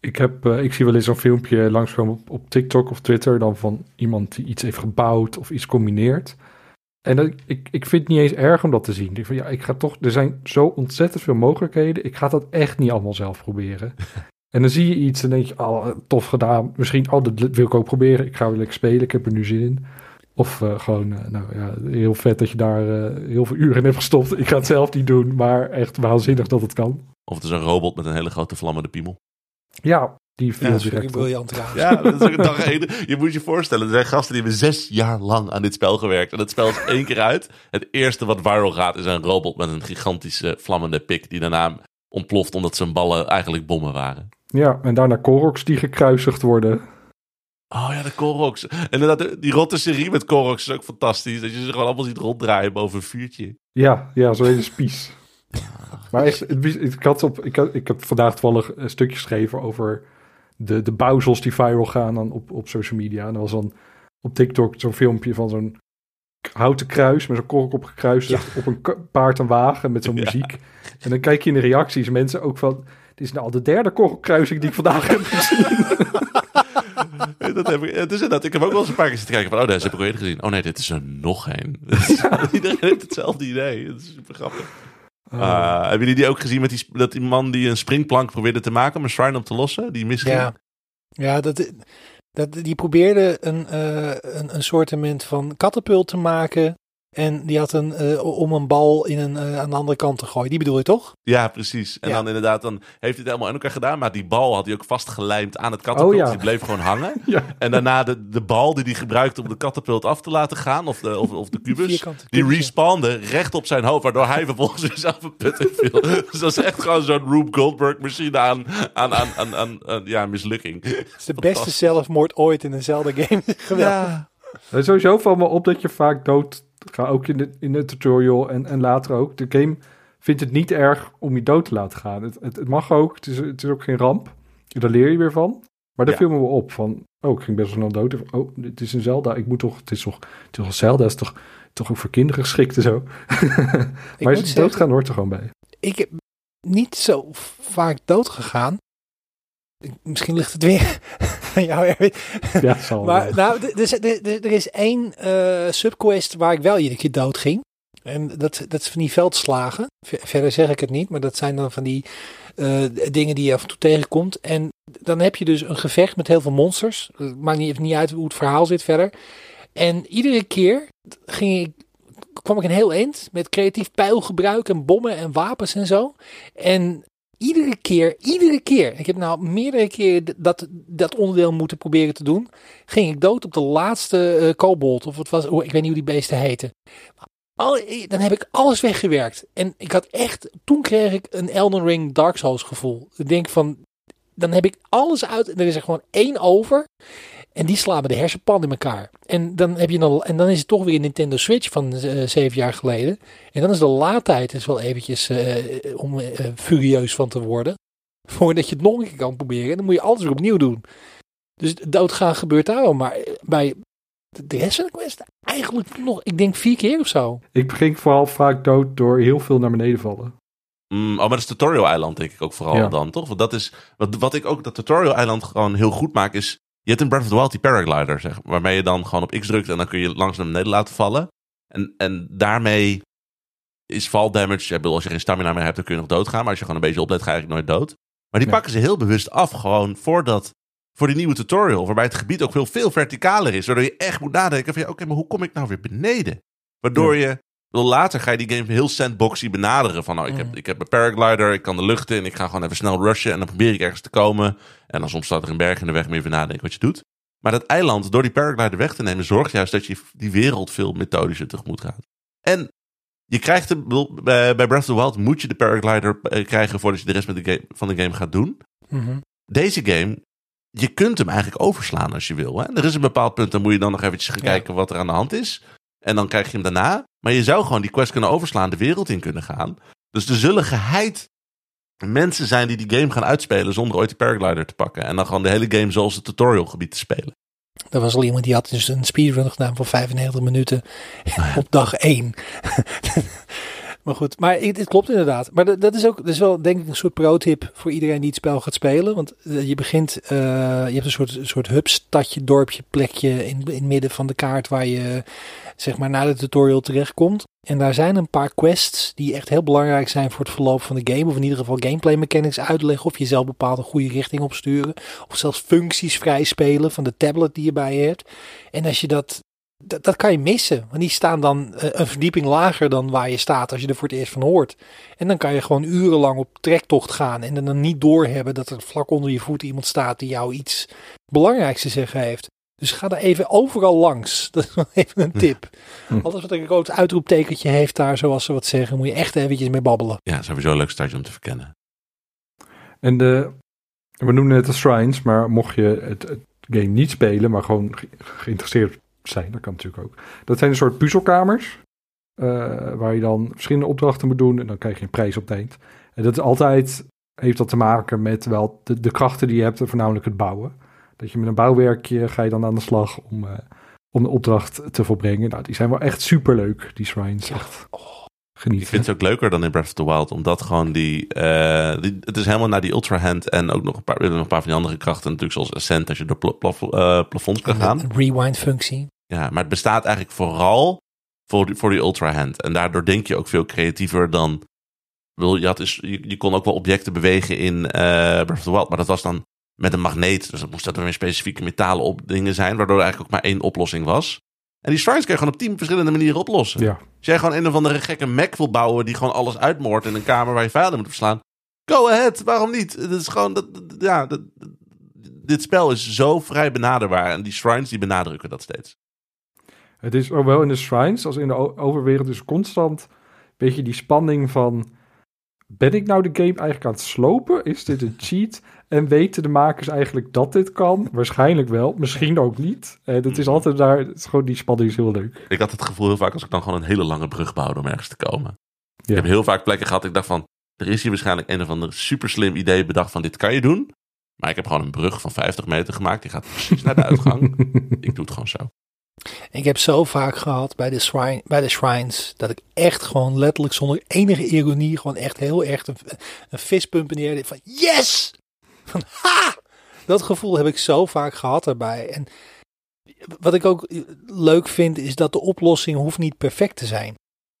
Ik, heb, eh, ik zie wel eens een filmpje langskomen op, op TikTok of Twitter dan van iemand die iets heeft gebouwd of iets combineert. En dat, ik, ik vind het niet eens erg om dat te zien. Ik van, ja, ik ga toch, er zijn zo ontzettend veel mogelijkheden. Ik ga dat echt niet allemaal zelf proberen. en dan zie je iets en denk je, oh, tof gedaan. Misschien, oh, dat wil ik ook proberen. Ik ga weer lekker spelen, ik heb er nu zin in. Of eh, gewoon, eh, nou ja, heel vet dat je daar eh, heel veel uren in hebt gestopt. Ik ga het zelf niet doen, maar echt waanzinnig dat het kan. Of het is een robot met een hele grote vlammende piemel. Ja, die viel Ja, direct briljant. Ja, dat is ook dag één. Je moet je voorstellen, er zijn gasten die hebben zes jaar lang aan dit spel gewerkt. En het spel is één keer uit. Het eerste wat viral gaat is een robot met een gigantische vlammende pik. Die daarna ontploft omdat zijn ballen eigenlijk bommen waren. Ja, en daarna Koroks die gekruisigd worden. Oh ja, de Koroks. En inderdaad, die rotte serie met Koroks is ook fantastisch. Dat je ze gewoon allemaal ziet ronddraaien boven een vuurtje. Ja, ja, zo'n hele spies. maar echt, ik, had op, ik, had, ik heb vandaag toevallig een stukje geschreven over de, de bouwsels die viral gaan dan op, op social media. En er was dan op TikTok zo'n filmpje van zo'n houten kruis met zo'n kork op gekruist op een paard en wagen met zo'n Ja. muziek. En dan kijk je in de reacties mensen ook van, dit is nou al de derde korkelkruising die ik vandaag heb gezien. Dat heb ik, het is inderdaad, ik heb ook wel eens een paar keer zitten kijken van, oh, deze heb ik al eerder gezien. Oh nee, dit is er nog een. Iedereen heeft hetzelfde idee. Dat is super grappig. Ah, hebben jullie die ook gezien met die, dat die man die een springplank probeerde te maken om een shrine op te lossen? Die misging? Ja, ja dat, dat, die probeerde een, eh een, een soortement van katapult te maken. En die had een, eh, om een bal in een, eh, aan de andere kant te gooien. Die bedoel je toch? Ja, precies. En Ja. dan inderdaad, dan heeft hij het helemaal in elkaar gedaan. Maar die bal had hij ook vastgelijmd aan het katapult. Oh, ja. die bleef gewoon hangen. Ja. En daarna de, de bal die hij gebruikte om de katapult af te laten gaan, of de, of, of de kubus, Vierkante die kubus, ja. respawnde recht op zijn hoofd, waardoor hij vervolgens weer zelf een put in viel. dus dat is echt gewoon zo'n Rube Goldberg machine aan, aan, aan, aan, aan, aan- ja, mislukking. Het is de beste zelfmoord ooit in een Zelda-game. Geweldig. Het sowieso valt me op dat je vaak dood gaat, ook in de, in de tutorial en, en later ook. De game vindt het niet erg om je dood te laten gaan. Het, het, het mag ook, het is, het is ook geen ramp. Daar leer je weer van. Maar daar Ja. me wel op van, oh, ik ging best wel snel dood. Oh, het is een Zelda, ik moet toch, het is toch, het is toch een Zelda, is toch, toch ook voor kinderen geschikt en zo. maar is zeggen- doodgaan hoort er gewoon bij. Ik heb niet zo vaak dood gegaan. Misschien ligt het weer jou, Erwin. Ja, zal Maar nou, dus, er is één eh, subquest waar ik wel iedere keer dood ging. En dat, dat is van die veldslagen. Ver- verder zeg ik het niet, maar dat zijn dan van die eh, dingen die je af en toe tegenkomt. En dan heb je dus een gevecht met heel veel monsters. Het maakt niet, even niet uit hoe het verhaal zit verder. En iedere keer ging ik, kwam ik een heel eind met creatief pijlgebruik en bommen en wapens en zo. En iedere keer, iedere keer, ik heb nou meerdere keren dat, dat onderdeel moeten proberen te doen, ging ik dood op de laatste eh kobold. Of het was, oh, ik weet niet hoe die beesten heten. Al, dan heb ik alles weggewerkt. En ik had echt, toen kreeg ik een Elden Ring Dark Souls gevoel. Ik denk van, dan heb ik alles uit. En er is er gewoon één over. En die slaan me de hersenpan in elkaar. En dan, heb je dan, en dan is het toch weer een Nintendo Switch van eh, zeven jaar geleden. En dan is de laadtijd is wel eventjes eh, om eh, furieus van te worden. Voordat je het nog een keer kan proberen. En dan moet je alles weer opnieuw doen. Dus doodgaan gebeurt daar wel. Maar bij de rest van de quest eigenlijk nog, ik denk vier keer of zo. Ik ging vooral vaak dood door heel veel naar beneden vallen. Mm, oh, maar dat is tutorial-eiland denk ik ook vooral Ja. dan, toch? Want dat is, wat, wat ik ook, dat tutorial-eiland gewoon heel goed maak, is... Je hebt in Breath of the Wild die paraglider, zeg, waarmee je dan gewoon op X drukt en dan kun je langs naar beneden laten vallen. En, en daarmee is fall damage, ik bedoel, als je geen stamina meer hebt, dan kun je nog doodgaan. Maar als je gewoon een beetje oplet, ga je eigenlijk nooit dood. Maar die Ja. pakken ze heel bewust af, gewoon voordat, voor die nieuwe tutorial, waarbij het gebied ook veel, veel verticaler is. Waardoor je echt moet nadenken van, ja, oké, maar hoe kom ik nou weer beneden? Waardoor je, later ga je die game heel sandboxy benaderen. Van, nou, ik, heb, Mm. ik heb mijn paraglider, ik kan de lucht in, ik ga gewoon even snel rushen en dan probeer ik ergens te komen. En dan soms staat er een berg in de weg, moet je even nadenken wat je doet. Maar dat eiland, door die paraglider weg te nemen, zorgt juist dat je die wereld veel methodischer tegemoet gaat. En je krijgt bedoel, bij Breath of the Wild moet je de paraglider eh, krijgen voordat je de rest met de game, van de game gaat doen. Mhm. Deze game, je kunt hem eigenlijk overslaan als je wil. Hè? Er is een bepaald punt, dan moet je dan nog eventjes gaan Ja. kijken wat er aan de hand is. En dan krijg je hem daarna. Maar je zou gewoon die quest kunnen overslaan, de wereld in kunnen gaan. Dus er zullen geheid mensen zijn die die game gaan uitspelen zonder ooit die paraglider te pakken. En dan gewoon de hele game zoals het tutorialgebied te spelen. Er was al iemand die had dus een speedrun gedaan van 95 minuten op dag 1. Maar goed, maar het, het klopt inderdaad. Maar dat, is ook dat is wel denk ik een soort pro-tip voor iedereen die het spel gaat spelen. Want eh, je begint, eh, je hebt een soort, soort hub, stadje, dorpje, plekje in, in het midden van de kaart waar je zeg maar na de tutorial terechtkomt. En daar zijn een paar quests die echt heel belangrijk zijn voor het verloop van de game. Of in ieder geval gameplay mechanics uitleggen. Of jezelf bepaalde goede richting opsturen. Of zelfs functies vrij spelen van de tablet die je bij je hebt. En als je dat dat, dat kan je missen. Want die staan dan eh, een verdieping lager dan waar je staat als je er voor het eerst van hoort. En dan kan je gewoon urenlang op trektocht gaan en dan niet doorhebben dat er vlak onder je voet iemand staat die jou iets belangrijks te zeggen heeft. Dus ga er even overal langs. Dat is wel even een tip. Hm. Alles wat een groot uitroeptekentje heeft daar, zoals ze wat zeggen, moet je echt eventjes mee babbelen. Ja, sowieso een leuk stadje om te verkennen. En de, we noemen het de shrines, maar mocht je het, het game niet spelen, maar gewoon ge- geïnteresseerd zijn, dat kan natuurlijk ook. Dat zijn een soort puzzelkamers, eh, waar je dan verschillende opdrachten moet doen en dan krijg je een prijs op het eind. En dat is altijd, heeft dat te maken met wel de, de krachten die je hebt, en voornamelijk het bouwen. Dat je met een bouwwerkje ga je dan aan de slag om, eh, om de opdracht te volbrengen. Nou, die zijn wel echt superleuk, die shrines. Echt Ik genieten. vind het ook leuker dan in Breath of the Wild, omdat gewoon die, eh, die- het is helemaal naar die Ultra Hand en ook nog een paar, nog een paar van die andere krachten, natuurlijk zoals Ascent, als je door plaf- eh, plafonds kan gaan. Een rewind functie. Ja, maar het bestaat eigenlijk vooral voor die, voor die Ultra Hand. En daardoor denk je ook veel creatiever dan. Wil, je, had je, je kon ook wel objecten bewegen in eh Breath of the Wild, maar dat was dan met een magneet. Dus dat moest dat weer specifieke metalen op dingen zijn, waardoor er eigenlijk ook maar één oplossing was. En die shrines kun je gewoon op tien verschillende manieren oplossen. Ja, Als jij gewoon een of andere gekke Mac wil bouwen die gewoon alles uitmoordt in een kamer waar je vijanden moet verslaan. Go ahead, waarom niet? Het is gewoon, dat, ja, dat, dit spel is zo vrij benaderbaar en die shrines die benadrukken dat steeds. Het is zowel in de shrines als in de overwereld dus constant een beetje die spanning van... Ben ik nou de game eigenlijk aan het slopen? Is dit een cheat? En weten de makers eigenlijk dat dit kan? Waarschijnlijk wel, misschien ook niet. En het is altijd daar, het is gewoon die spanning is heel leuk. Ik had het gevoel heel vaak als ik dan gewoon een hele lange brug bouwde om ergens te komen. Ja. Ik heb heel vaak plekken gehad. Ik dacht van, er is hier waarschijnlijk een of ander super slim idee bedacht van dit kan je doen. Maar ik heb gewoon een brug van 50 meter gemaakt. Die gaat precies naar de uitgang. Ik doe het gewoon zo. Ik heb zo vaak gehad bij de, shrine, bij de shrines dat ik echt gewoon letterlijk zonder enige ironie gewoon echt heel erg een, een fistpump in de air deed van yes! Van ha! Dat gevoel heb ik zo vaak gehad daarbij. En wat ik ook leuk vind is dat de oplossing hoeft niet perfect te zijn.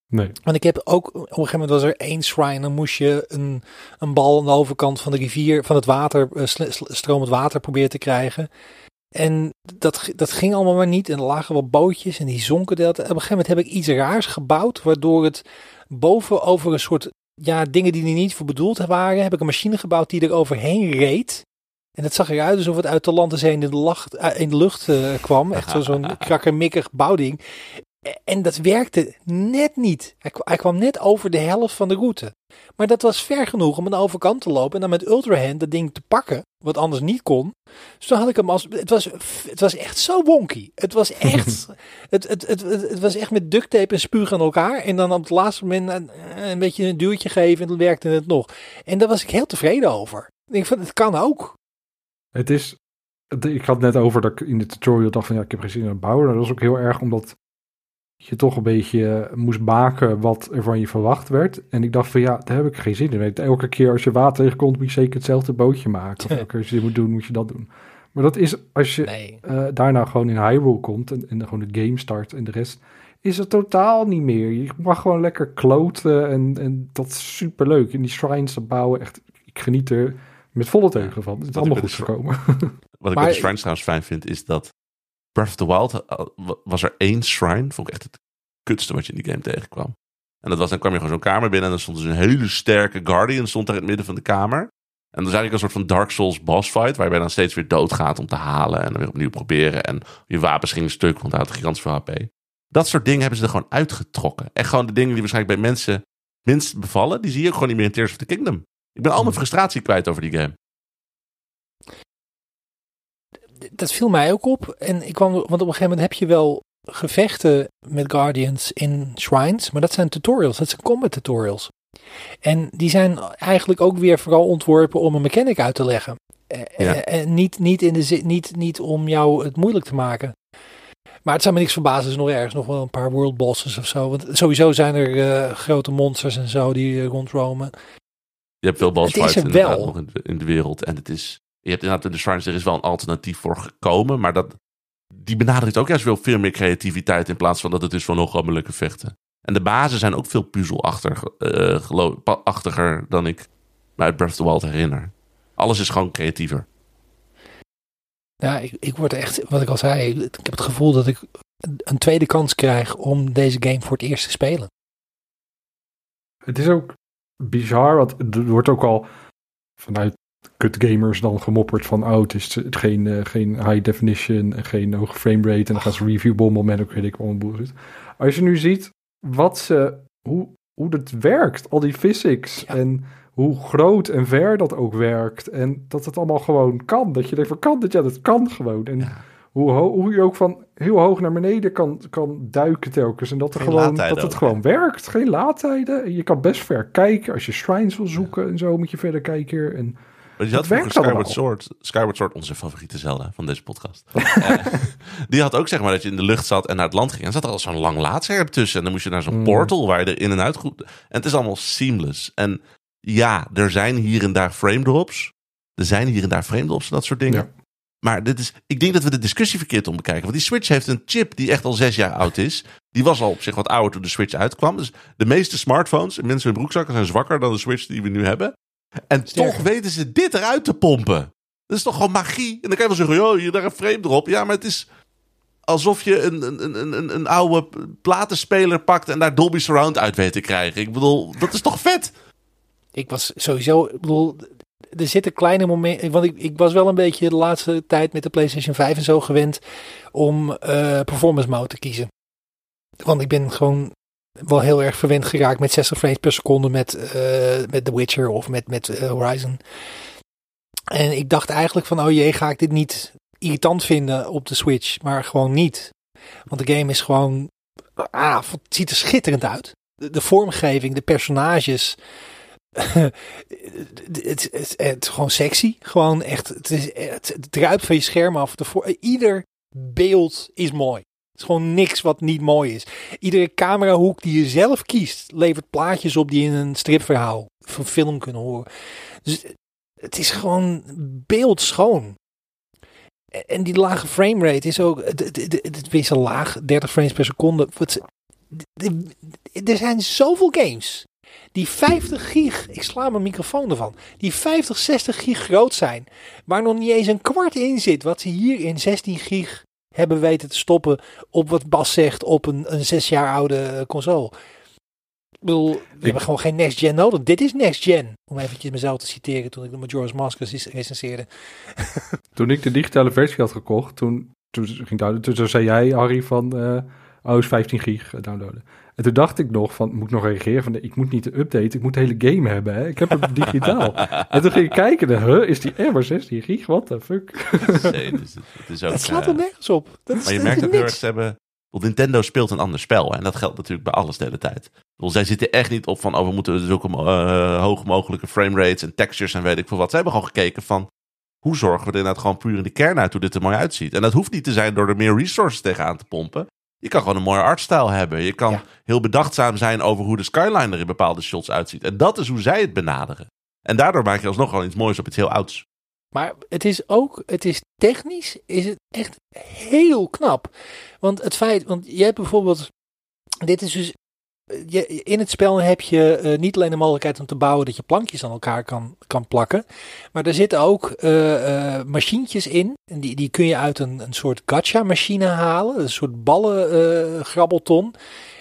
Nee, Want ik heb ook, op een gegeven moment was er één shrine, dan moest je een, een bal aan de overkant van de rivier, van het water, eh, stromend water proberen te krijgen. En dat, dat ging allemaal maar niet. En er lagen wel bootjes en die zonken. Dat. Op een gegeven moment heb ik iets raars gebouwd, waardoor het boven over een soort, ja, dingen die er niet voor bedoeld waren, heb ik een machine gebouwd die er overheen reed. En het zag eruit alsof het uit de land in de, lacht, eh, in de lucht eh, kwam. Echt zo- zo'n krakkemikkig bouwding. En dat werkte net niet. Hij, kwa- hij kwam net over de helft van de route. Maar dat was ver genoeg om aan de overkant te lopen en dan met Ultrahand dat ding te pakken, wat anders niet kon. Dus toen had ik hem als. Het was, het was echt zo wonky. Het was echt. het, het, het, het, was echt met duct tape en spuug aan elkaar. En dan op het laatste moment een, een beetje een duwtje geven en dan werkte het nog. En daar was ik heel tevreden over. Ik denk van, het kan ook. het is... Ik had net over dat ik in de tutorial dacht van ja, ik heb geen zin in het bouwen. Dat was ook heel erg omdat je toch een beetje moest maken wat er van je verwacht werd. En ik dacht van ja, daar heb ik geen zin in. Elke keer als je water tegenkomt, moet je zeker hetzelfde bootje maken. Of elke keer als je dit moet doen, moet je dat doen. Maar dat is als je Nee. eh, daarna gewoon in Hyrule komt en, en dan gewoon de game start en de rest is het totaal niet meer. Je mag gewoon lekker kloten en, en dat is superleuk. In die shrines te bouwen, echt, ik geniet er met volle teugen van. Het is Wat allemaal goed gekomen. Wat ik met de shrines trouwens fijn vind, is dat Breath of the Wild eh, was er één shrine. Vond ik echt het kutste wat je in die game tegenkwam. En dat was, dan kwam je gewoon zo'n kamer binnen en dan stond dus een hele sterke Guardian stond daar in het midden van de kamer. En dat is eigenlijk een soort van Dark Souls boss fight, waarbij je dan steeds weer doodgaat om te halen en dan weer opnieuw proberen. En je wapens gingen stuk, want hij had gigantisch veel HP. Dat soort dingen hebben ze er gewoon uitgetrokken. En gewoon de dingen die waarschijnlijk bij mensen minst bevallen, die zie je ook gewoon niet meer in Tears of the Kingdom. Ik ben al mijn frustratie kwijt over die game. Dat viel mij ook op. En ik kwam, want op een gegeven moment heb je wel gevechten met Guardians in shrines, maar dat zijn tutorials, dat zijn combat tutorials. En die zijn eigenlijk ook weer vooral ontworpen om een mechanic uit te leggen. Eh, Ja. eh, En niet, niet, in de niet, niet om jou het moeilijk te maken. Maar het zou me niks verbazen, is nog ergens nog wel een paar world bosses of zo. Want sowieso zijn er eh, grote monsters en zo die eh, rondroamen. Je hebt veel boss fights in de, in de wereld. En het is, je hebt inderdaad in de Shrines, er is wel een alternatief voor gekomen. Maar dat, die benadert ook juist wel veel meer creativiteit in plaats van dat het is van nog allemaal lekker vechten. En de bazen zijn ook veel puzzelachtig, eh, dan ik me uit Breath of the Wild herinner. Alles is gewoon creatiever. Ja, ik, ik word echt, wat ik al zei, ik heb het gevoel dat ik een tweede kans krijg om deze game voor het eerst te spelen. Het is ook bizar, want er wordt ook al vanuit kutgamers dan gemopperd van oh, het is het geen, eh, geen high definition en geen hoge frame rate. En dan gaan ze reviewbommen met ook weet ik wel een. Als je nu ziet wat ze, hoe, hoe dat werkt, al die physics Ja. en hoe groot en ver dat ook werkt. En dat het allemaal gewoon kan. Dat je denkt van kan dit? Ja, dat kan gewoon. En Ja. hoe, ho- hoe je ook van heel hoog naar beneden kan, kan duiken telkens. En dat, er Geen gewoon, dat het ook, gewoon werkt. Geen laadtijden. En Je kan best ver kijken. Als je shrines wil zoeken en zo moet je verder kijken. En Maar die had vroeger Skyward. Sword, Skyward Sword, onze favoriete Zelda van deze podcast. Eh, die had ook zeg maar dat je in de lucht zat en naar het land ging. En zat er al zo'n lang laadscherm tussen. En dan moest je naar zo'n Mm. portal waar je er in en uit goed... En het is allemaal seamless. En ja, er zijn hier en daar frame drops. Er zijn hier en daar frame drops en dat soort dingen. Ja. Maar dit is, ik denk dat we de discussie verkeerd om bekijken. Want die Switch heeft een chip die echt al zes jaar oud is. Die was al op zich wat ouder toen de Switch uitkwam. Dus de meeste smartphones en mensen in broekzakken zijn zwakker dan de Switch die we nu hebben. En Sterker. toch weten ze dit eruit te pompen. Dat is toch gewoon magie? En dan kan je wel zeggen, joh, hier daar een frame erop. Ja, maar het is alsof je een, een, een, een, een oude platenspeler pakt en daar Dolby Surround uit weet te krijgen. Ik bedoel, dat is toch vet? Ik was sowieso, ik bedoel, er zitten kleine momenten, want ik, ik was wel een beetje de laatste tijd met de PlayStation 5 en zo gewend om eh, performance mode te kiezen. Want ik ben gewoon wel heel erg verwend geraakt met 60 frames per seconde met, eh, met The Witcher of met, met eh, Horizon. En ik dacht eigenlijk van, oh jee, ga ik dit niet irritant vinden op de Switch, maar gewoon niet. Want de game is gewoon, ah, het ziet er schitterend uit. De, vormgeving, de personages, het, het, het, is gewoon sexy. Gewoon echt, het, het, druipt van je scherm af. De ieder beeld is mooi. Het is gewoon niks wat niet mooi is. Iedere camerahoek die je zelf kiest, levert plaatjes op die in een stripverhaal een film kunnen horen. Dus het is gewoon beeldschoon. En die lage framerate is ook, het, is een laag, 30 frames per seconde. Er zijn zoveel games die 50 gig, ik sla mijn microfoon ervan, die 50, 60 gig groot zijn, waar nog niet eens een kwart in zit, wat ze hier in 16 gig hebben weten te stoppen op wat Bas zegt op een, een zes jaar oude eh, console. Ik bedoel, we hebben gewoon geen next gen nodig. Dit is next gen. Om eventjes mezelf te citeren toen ik de Majora's Mask rec- recenseerde. toen ik de digitale versie had gekocht, toen, toen, ging toen toen zei jij, Harry, van eh oh, is 15 gig eh, downloaden. En toen dacht ik nog van, moet ik nog reageren van, nee, ik moet niet de update, ik moet de hele game hebben, hè? ik heb hem digitaal. en toen ging ik kijken, de, huh, is die er maar 16 gig, what the fuck? Nee, dus het, het is ook, Het slaat eh, er nergens op. Dat is, Maar je dat merkt ook heel erg, niks. ze hebben... Want Nintendo speelt een ander spel. En dat geldt natuurlijk bij alles de hele tijd. Bedoel, zij zitten echt niet op van... Oh, we moeten zulke eh, hoog mogelijke frame rates en textures en weet ik veel wat. Ze hebben gewoon gekeken van... Hoe zorgen we er inderdaad gewoon puur in de kern uit hoe dit er mooi uitziet. En dat hoeft niet te zijn door er meer resources tegenaan te pompen. Je kan gewoon een mooie artstyle hebben. Je kan Ja. heel bedachtzaam zijn over hoe de skyline er in bepaalde shots uitziet. En dat is hoe zij het benaderen. En daardoor maak je alsnog gewoon iets moois op iets heel ouds. Maar het is ook, het is technisch, is het echt heel knap. Want het feit, want je hebt bijvoorbeeld, dit is dus, je, in het spel heb je eh, niet alleen de mogelijkheid om te bouwen dat je plankjes aan elkaar kan, kan plakken. Maar er zitten ook eh, machientjes in. En die, die kun je uit een, een soort gacha machine halen. Een soort ballen eh, grabbelton.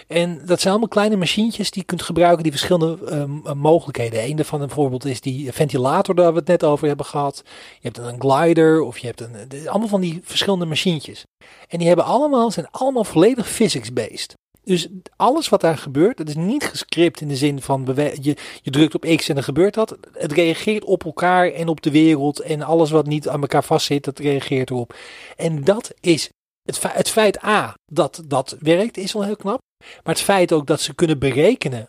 En dat zijn allemaal kleine machientjes die je kunt gebruiken die verschillende eh, mogelijkheden. Een daarvan bijvoorbeeld is die ventilator daar we het net over hebben gehad. Je hebt een glider of je hebt een, allemaal van die verschillende machientjes. En die hebben allemaal, zijn allemaal volledig physics-based. Dus alles wat daar gebeurt, dat is niet gescript in de zin van je, je drukt op X en dan gebeurt dat. Het reageert op elkaar en op de wereld en alles wat niet aan elkaar vastzit, dat reageert erop. En dat is het, het feit A, dat dat werkt, is al heel knap. Maar het feit ook dat ze kunnen berekenen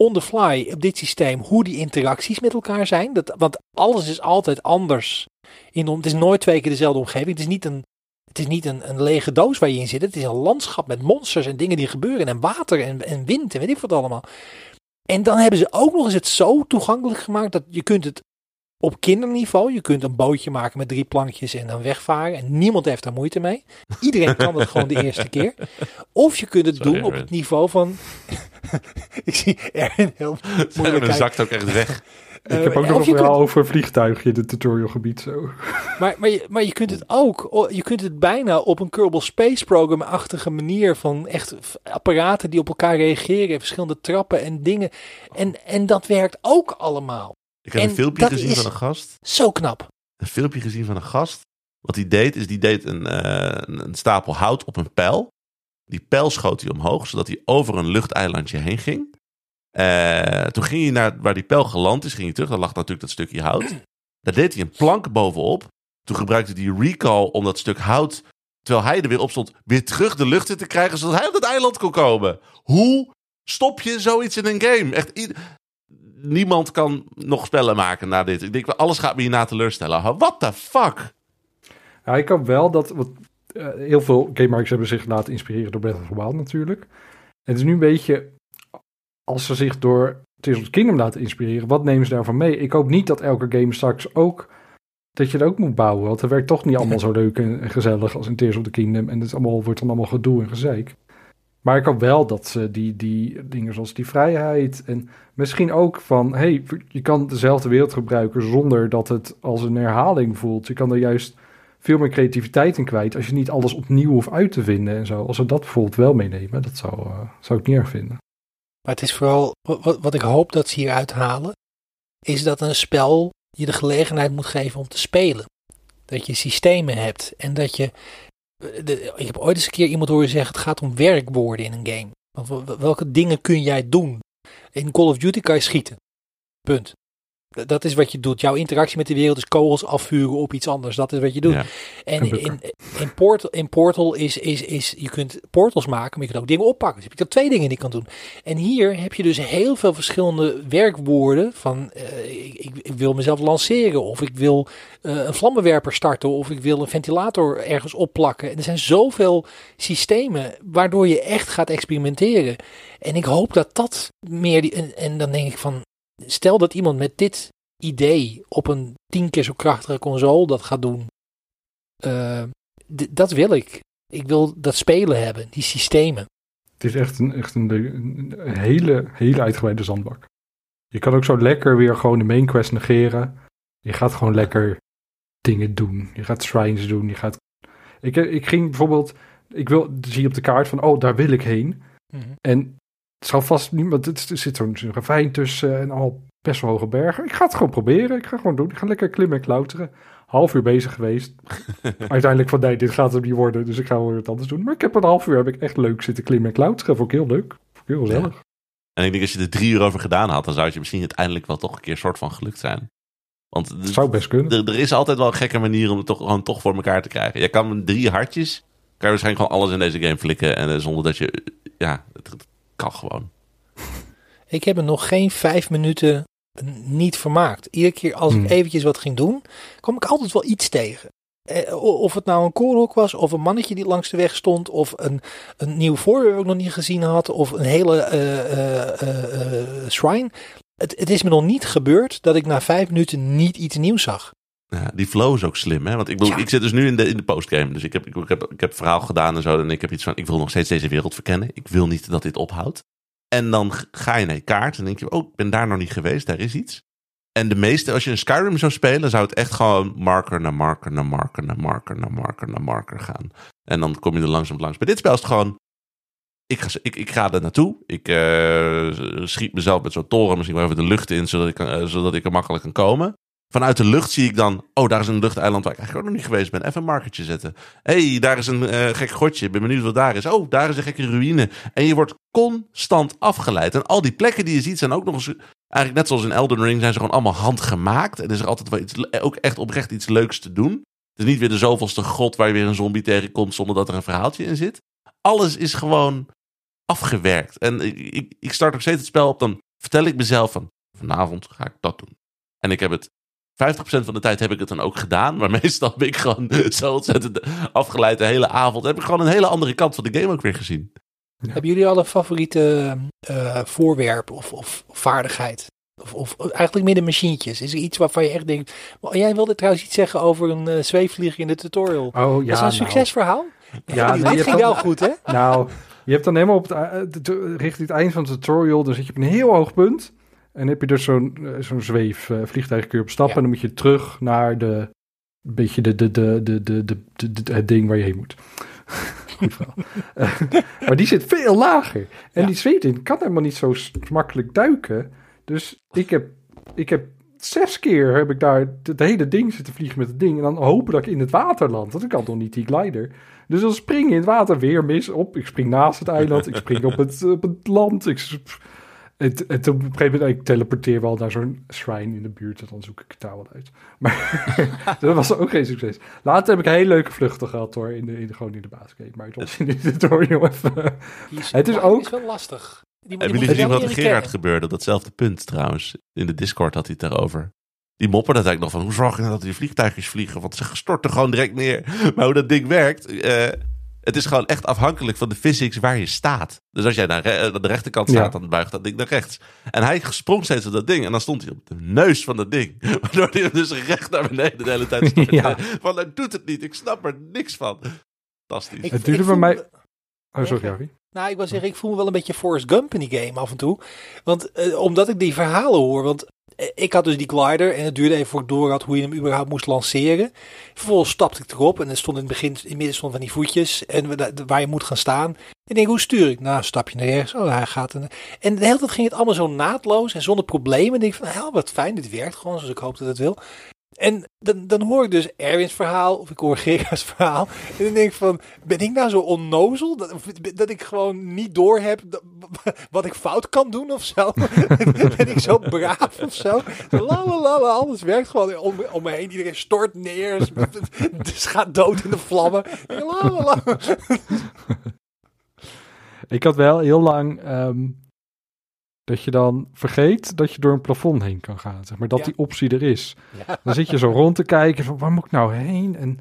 on the fly op dit systeem hoe die interacties met elkaar zijn. Dat, want alles is altijd anders. In het is nooit twee keer dezelfde omgeving. Het is niet een, Het is niet een, een lege doos waar je in zit. Het is een landschap met monsters en dingen die gebeuren. En water en, en wind en weet ik wat allemaal. En dan hebben ze ook nog eens het zo toegankelijk gemaakt dat je kunt het op kinderniveau. Je kunt een bootje maken met drie plankjes en dan wegvaren. En niemand heeft daar moeite mee. Iedereen kan het gewoon de eerste keer. Of je kunt het Sorry, doen op Erwin. het niveau van... ik zie Erwin heel moeilijk kijken. zakt ook echt weg. Ik heb ook Eh, nog een je verhaal kunt- over een vliegtuigje in het tutorialgebied. Zo. Maar, maar, je, maar je kunt het ook, je kunt het bijna op een Kerbal Space Program-achtige manier van echt apparaten die op elkaar reageren, verschillende trappen en dingen. En, en dat werkt ook allemaal. Ik heb En een filmpje gezien van een gast. Zo knap. Een filmpje gezien van een gast. Wat hij deed, is die deed een, eh, een een stapel hout op een pijl. Die pijl schoot hij omhoog, zodat hij over een luchteilandje heen ging. Eh, toen ging hij naar waar die pijl geland is, ging hij terug. Daar lag natuurlijk dat stukje hout. Daar deed hij een plank bovenop. Toen gebruikte hij recall om dat stuk hout, terwijl hij er weer op stond, weer terug de lucht in te krijgen, zodat hij op het eiland kon komen. Hoe stop je zoiets in een game? Echt, niemand kan nog spellen maken na dit. Ik denk, alles gaat me hierna teleurstellen. What the fuck? Ja, ik hoop wel dat... Wat, eh, heel veel gamemakers hebben zich laten inspireren door Breath of natuurlijk. Het is nu een beetje... Als ze zich door Tears of the Kingdom laten inspireren, wat nemen ze daarvan mee? Ik hoop niet dat elke game straks ook... Dat je het ook moet bouwen, want het werkt toch niet allemaal zo leuk en gezellig als in Tears of the Kingdom. En het is allemaal, wordt dan allemaal gedoe en gezeik. Maar ik hoop wel dat ze die, die dingen zoals die vrijheid en misschien ook van, hey, je kan dezelfde wereld gebruiken zonder dat het als een herhaling voelt. Je kan er juist veel meer creativiteit in kwijt als je niet alles opnieuw hoeft uit te vinden en zo. Als ze dat bijvoorbeeld wel meenemen, dat zou, eh, zou ik niet erg vinden. Maar het is vooral, wat, wat ik hoop dat ze hier uithalen, is dat een spel je de gelegenheid moet geven om te spelen. Dat je systemen hebt en dat je. de- ik heb ooit eens een keer iemand horen zeggen: het gaat om werkwoorden in een game. Welke dingen kun jij doen? In Call of Duty kan je schieten. Punt. Dat is wat je doet. Jouw interactie met de wereld is kogels afvuren op iets anders. Dat is wat je doet. Ja. En in, in, Portal, in Portal is, is, is, je kunt portals maken, maar je kunt ook dingen oppakken. Dus heb je twee dingen die je kan doen. En hier heb je dus heel veel verschillende werkwoorden van eh, ik, ik, ik wil mezelf lanceren of ik wil eh, een vlammenwerper starten of ik wil een ventilator ergens opplakken. En er zijn zoveel systemen waardoor je echt gaat experimenteren. En ik hoop dat dat meer die, en, en dan denk ik van stel dat iemand met dit idee op een tien keer zo krachtige console dat gaat doen. Eh, dat wil ik. Ik wil dat spelen hebben, die systemen. Het is echt een, echt een, een hele, hele uitgebreide zandbak. Je kan ook zo lekker weer gewoon de main quest negeren. Je gaat gewoon lekker dingen doen. Je gaat shrines doen. Je gaat... ik, ik ging bijvoorbeeld... Ik wil, zie je op de kaart van, oh, daar wil ik heen. En het zal vast niet, want het, er zit zo'n ravijn tussen en al best wel hoge bergen. Ik ga het gewoon proberen. Ik ga gewoon doen. Ik ga lekker klimmen en klauteren. Half uur bezig geweest. Uiteindelijk van, nee, dit gaat hem niet worden. Dus ik ga wel wat anders doen. Maar ik heb een half uur heb ik echt leuk zitten klimmen en klauteren. Vond ik heel leuk. Vond ik heel gezellig. En ik denk als je er drie uur over gedaan had, dan zou het je misschien uiteindelijk wel toch een keer soort van gelukt zijn. Want Het zou best kunnen. er, is altijd wel een gekke manier om het toch, gewoon toch voor elkaar te krijgen. Je kan met drie hartjes, kan je waarschijnlijk gewoon alles in deze game flikken. En eh, zonder dat je, ja, het, het kan gewoon. Ik heb er nog geen vijf minuten niet vermaakt. Iedere keer als Hmm. ik eventjes wat ging doen, kwam ik altijd wel iets tegen. Eh, Of het nou een koolhok was, of een mannetje die langs de weg stond, of een, een nieuw voorwerp dat ik nog niet gezien had, of een hele eh, shrine. Het, het is me nog niet gebeurd dat ik na vijf minuten niet iets nieuws zag. Ja, die flow is ook slim, hè? Want ik, bedoel, Ja. ik zit dus nu in de, in de postgame. Dus ik heb, ik, ik heb, ik heb verhaal gedaan en zo. En ik heb iets van, ik wil nog steeds deze wereld verkennen. Ik wil niet dat dit ophoudt. En dan ga je naar je kaart en denk je, oh, ik ben daar nog niet geweest. Daar is iets. En de meeste, als je een Skyrim zou spelen, zou het echt gewoon marker naar marker naar marker naar marker naar marker naar marker gaan. En dan kom je er langzaam langs. Bij dit spel is het gewoon, ik ga, ik, ik ga er naartoe. Ik eh, schiet mezelf met zo'n toren misschien wel even de lucht in, zodat ik, eh, zodat ik er makkelijk kan komen. Vanuit de lucht zie ik dan, oh, daar is een luchteiland waar ik eigenlijk ook nog niet geweest ben. Even een markertje zetten. hey, daar is een eh, gek grotje. Ik ben benieuwd wat daar is. Oh, daar is een gekke ruïne. En je wordt constant afgeleid. En al die plekken die je ziet zijn ook nog eens... Eigenlijk net zoals in Elden Ring zijn ze gewoon allemaal handgemaakt. En is er altijd wel iets, ook echt oprecht iets leuks te doen. Het is niet weer de zoveelste grot waar je weer een zombie tegenkomt zonder dat er een verhaaltje in zit. Alles is gewoon afgewerkt. En ik, ik, ik start ook steeds het spel op, dan vertel ik mezelf van... Vanavond ga ik dat doen. En ik heb het 50% van de tijd heb ik het dan ook gedaan. Maar meestal ben ik gewoon zo ontzettend afgeleid de hele avond. Heb ik gewoon een hele andere kant van de game ook weer gezien. Hebben jullie al een favoriete eh, voorwerp of, of vaardigheid? Of, of eigenlijk de machientjes? Is er iets waarvan je echt denkt... Oh, jij wilde trouwens iets zeggen over een uh, zweefvlieger in de tutorial. Oh ja, dat is een nou. succesverhaal. Ja, nee, dit je ging wel goed, hè? Nou, je hebt dan helemaal op het, eh, de- de- richting het eind van het tutorial, dan zit je op een heel hoog punt. En heb je dus zo'n eh, zo'n zweef, eh, vliegtuig kun je op stappen. Ja. En dan moet je terug naar de, beetje de, de, de, de, de, de, het ding waar je heen moet. Goed verhaal. Eh, maar die zit veel lager. En Ja. die zweefding kan helemaal niet zo makkelijk duiken. Dus ik heb, ik heb zes keer heb ik daar het hele ding zitten vliegen met het ding. En dan hopen dat ik in het water land. Want ik had nog niet die glider. Dus dan spring je in het water weer mis op. Ik spring naast het eiland. Ik spring op het, op het land. Ik, het, het, op een gegeven moment, ik teleporteer wel naar zo'n shrine in de buurt. En dan zoek ik het daar wel uit. Maar dat was ook geen succes. Later heb ik een hele leuke vluchten gehad hoor. In de, in de, gewoon in de basisgame. Maar het was in de tutorial even... Die is, Het is ook- is wel lastig. Die, Hebben jullie gezien wat er Gerard gebeurde? op Datzelfde punt trouwens. In de Discord had hij het daarover. Die mopperde uiteindelijk nog van... Hoe zorg je nou dat die vliegtuigjes vliegen? Want ze storten gewoon direct neer. Maar hoe dat ding werkt... eh, het is gewoon echt afhankelijk van de physics waar je staat. Dus als jij naar, re- aan de rechterkant Ja. staat, dan buigt dat ding naar rechts. En hij sprong steeds op dat ding. En dan stond hij op de neus van dat ding. Waardoor hij hem dus recht naar beneden de hele tijd. Ja. Van, hij doet het niet. Ik snap er niks van. Fantastisch. Ik- Het duurde bij voel- mij- Oh, sorry, Harry. Nou, ik wil zeggen, ik voel me wel een beetje Forrest Gump in die game af en toe. Want eh, omdat ik die verhalen hoor. Want eh, ik had dus die glider en het duurde even voor ik door had hoe je hem überhaupt moest lanceren. Vervolgens stapte ik erop en er stond in het begin, in het midden stond van die voetjes en waar je moet gaan staan. En ik denk, hoe stuur ik? Nou, stap je naar rechts. Oh, hij gaat. En, de hele tijd ging het allemaal zo naadloos en zonder problemen. En ik denk van, nou, wat fijn, dit werkt gewoon zoals ik hoop dat het wil. En dan, dan hoor ik dus Erwin's verhaal, of ik hoor Gerard's verhaal. En dan denk ik van, ben ik nou zo onnozel? Dat, dat ik gewoon niet door heb wat ik fout kan doen of zo? ben ik zo braaf of zo? La la la la, alles werkt gewoon om, om me heen. Iedereen stort neer, dus gaat dood in de vlammen. La la la. Ik had wel heel lang ehm, dat je dan vergeet dat je door een plafond heen kan gaan. Zeg maar dat Ja. die optie er is. Ja. Dan zit je zo rond te kijken van waar moet ik nou heen en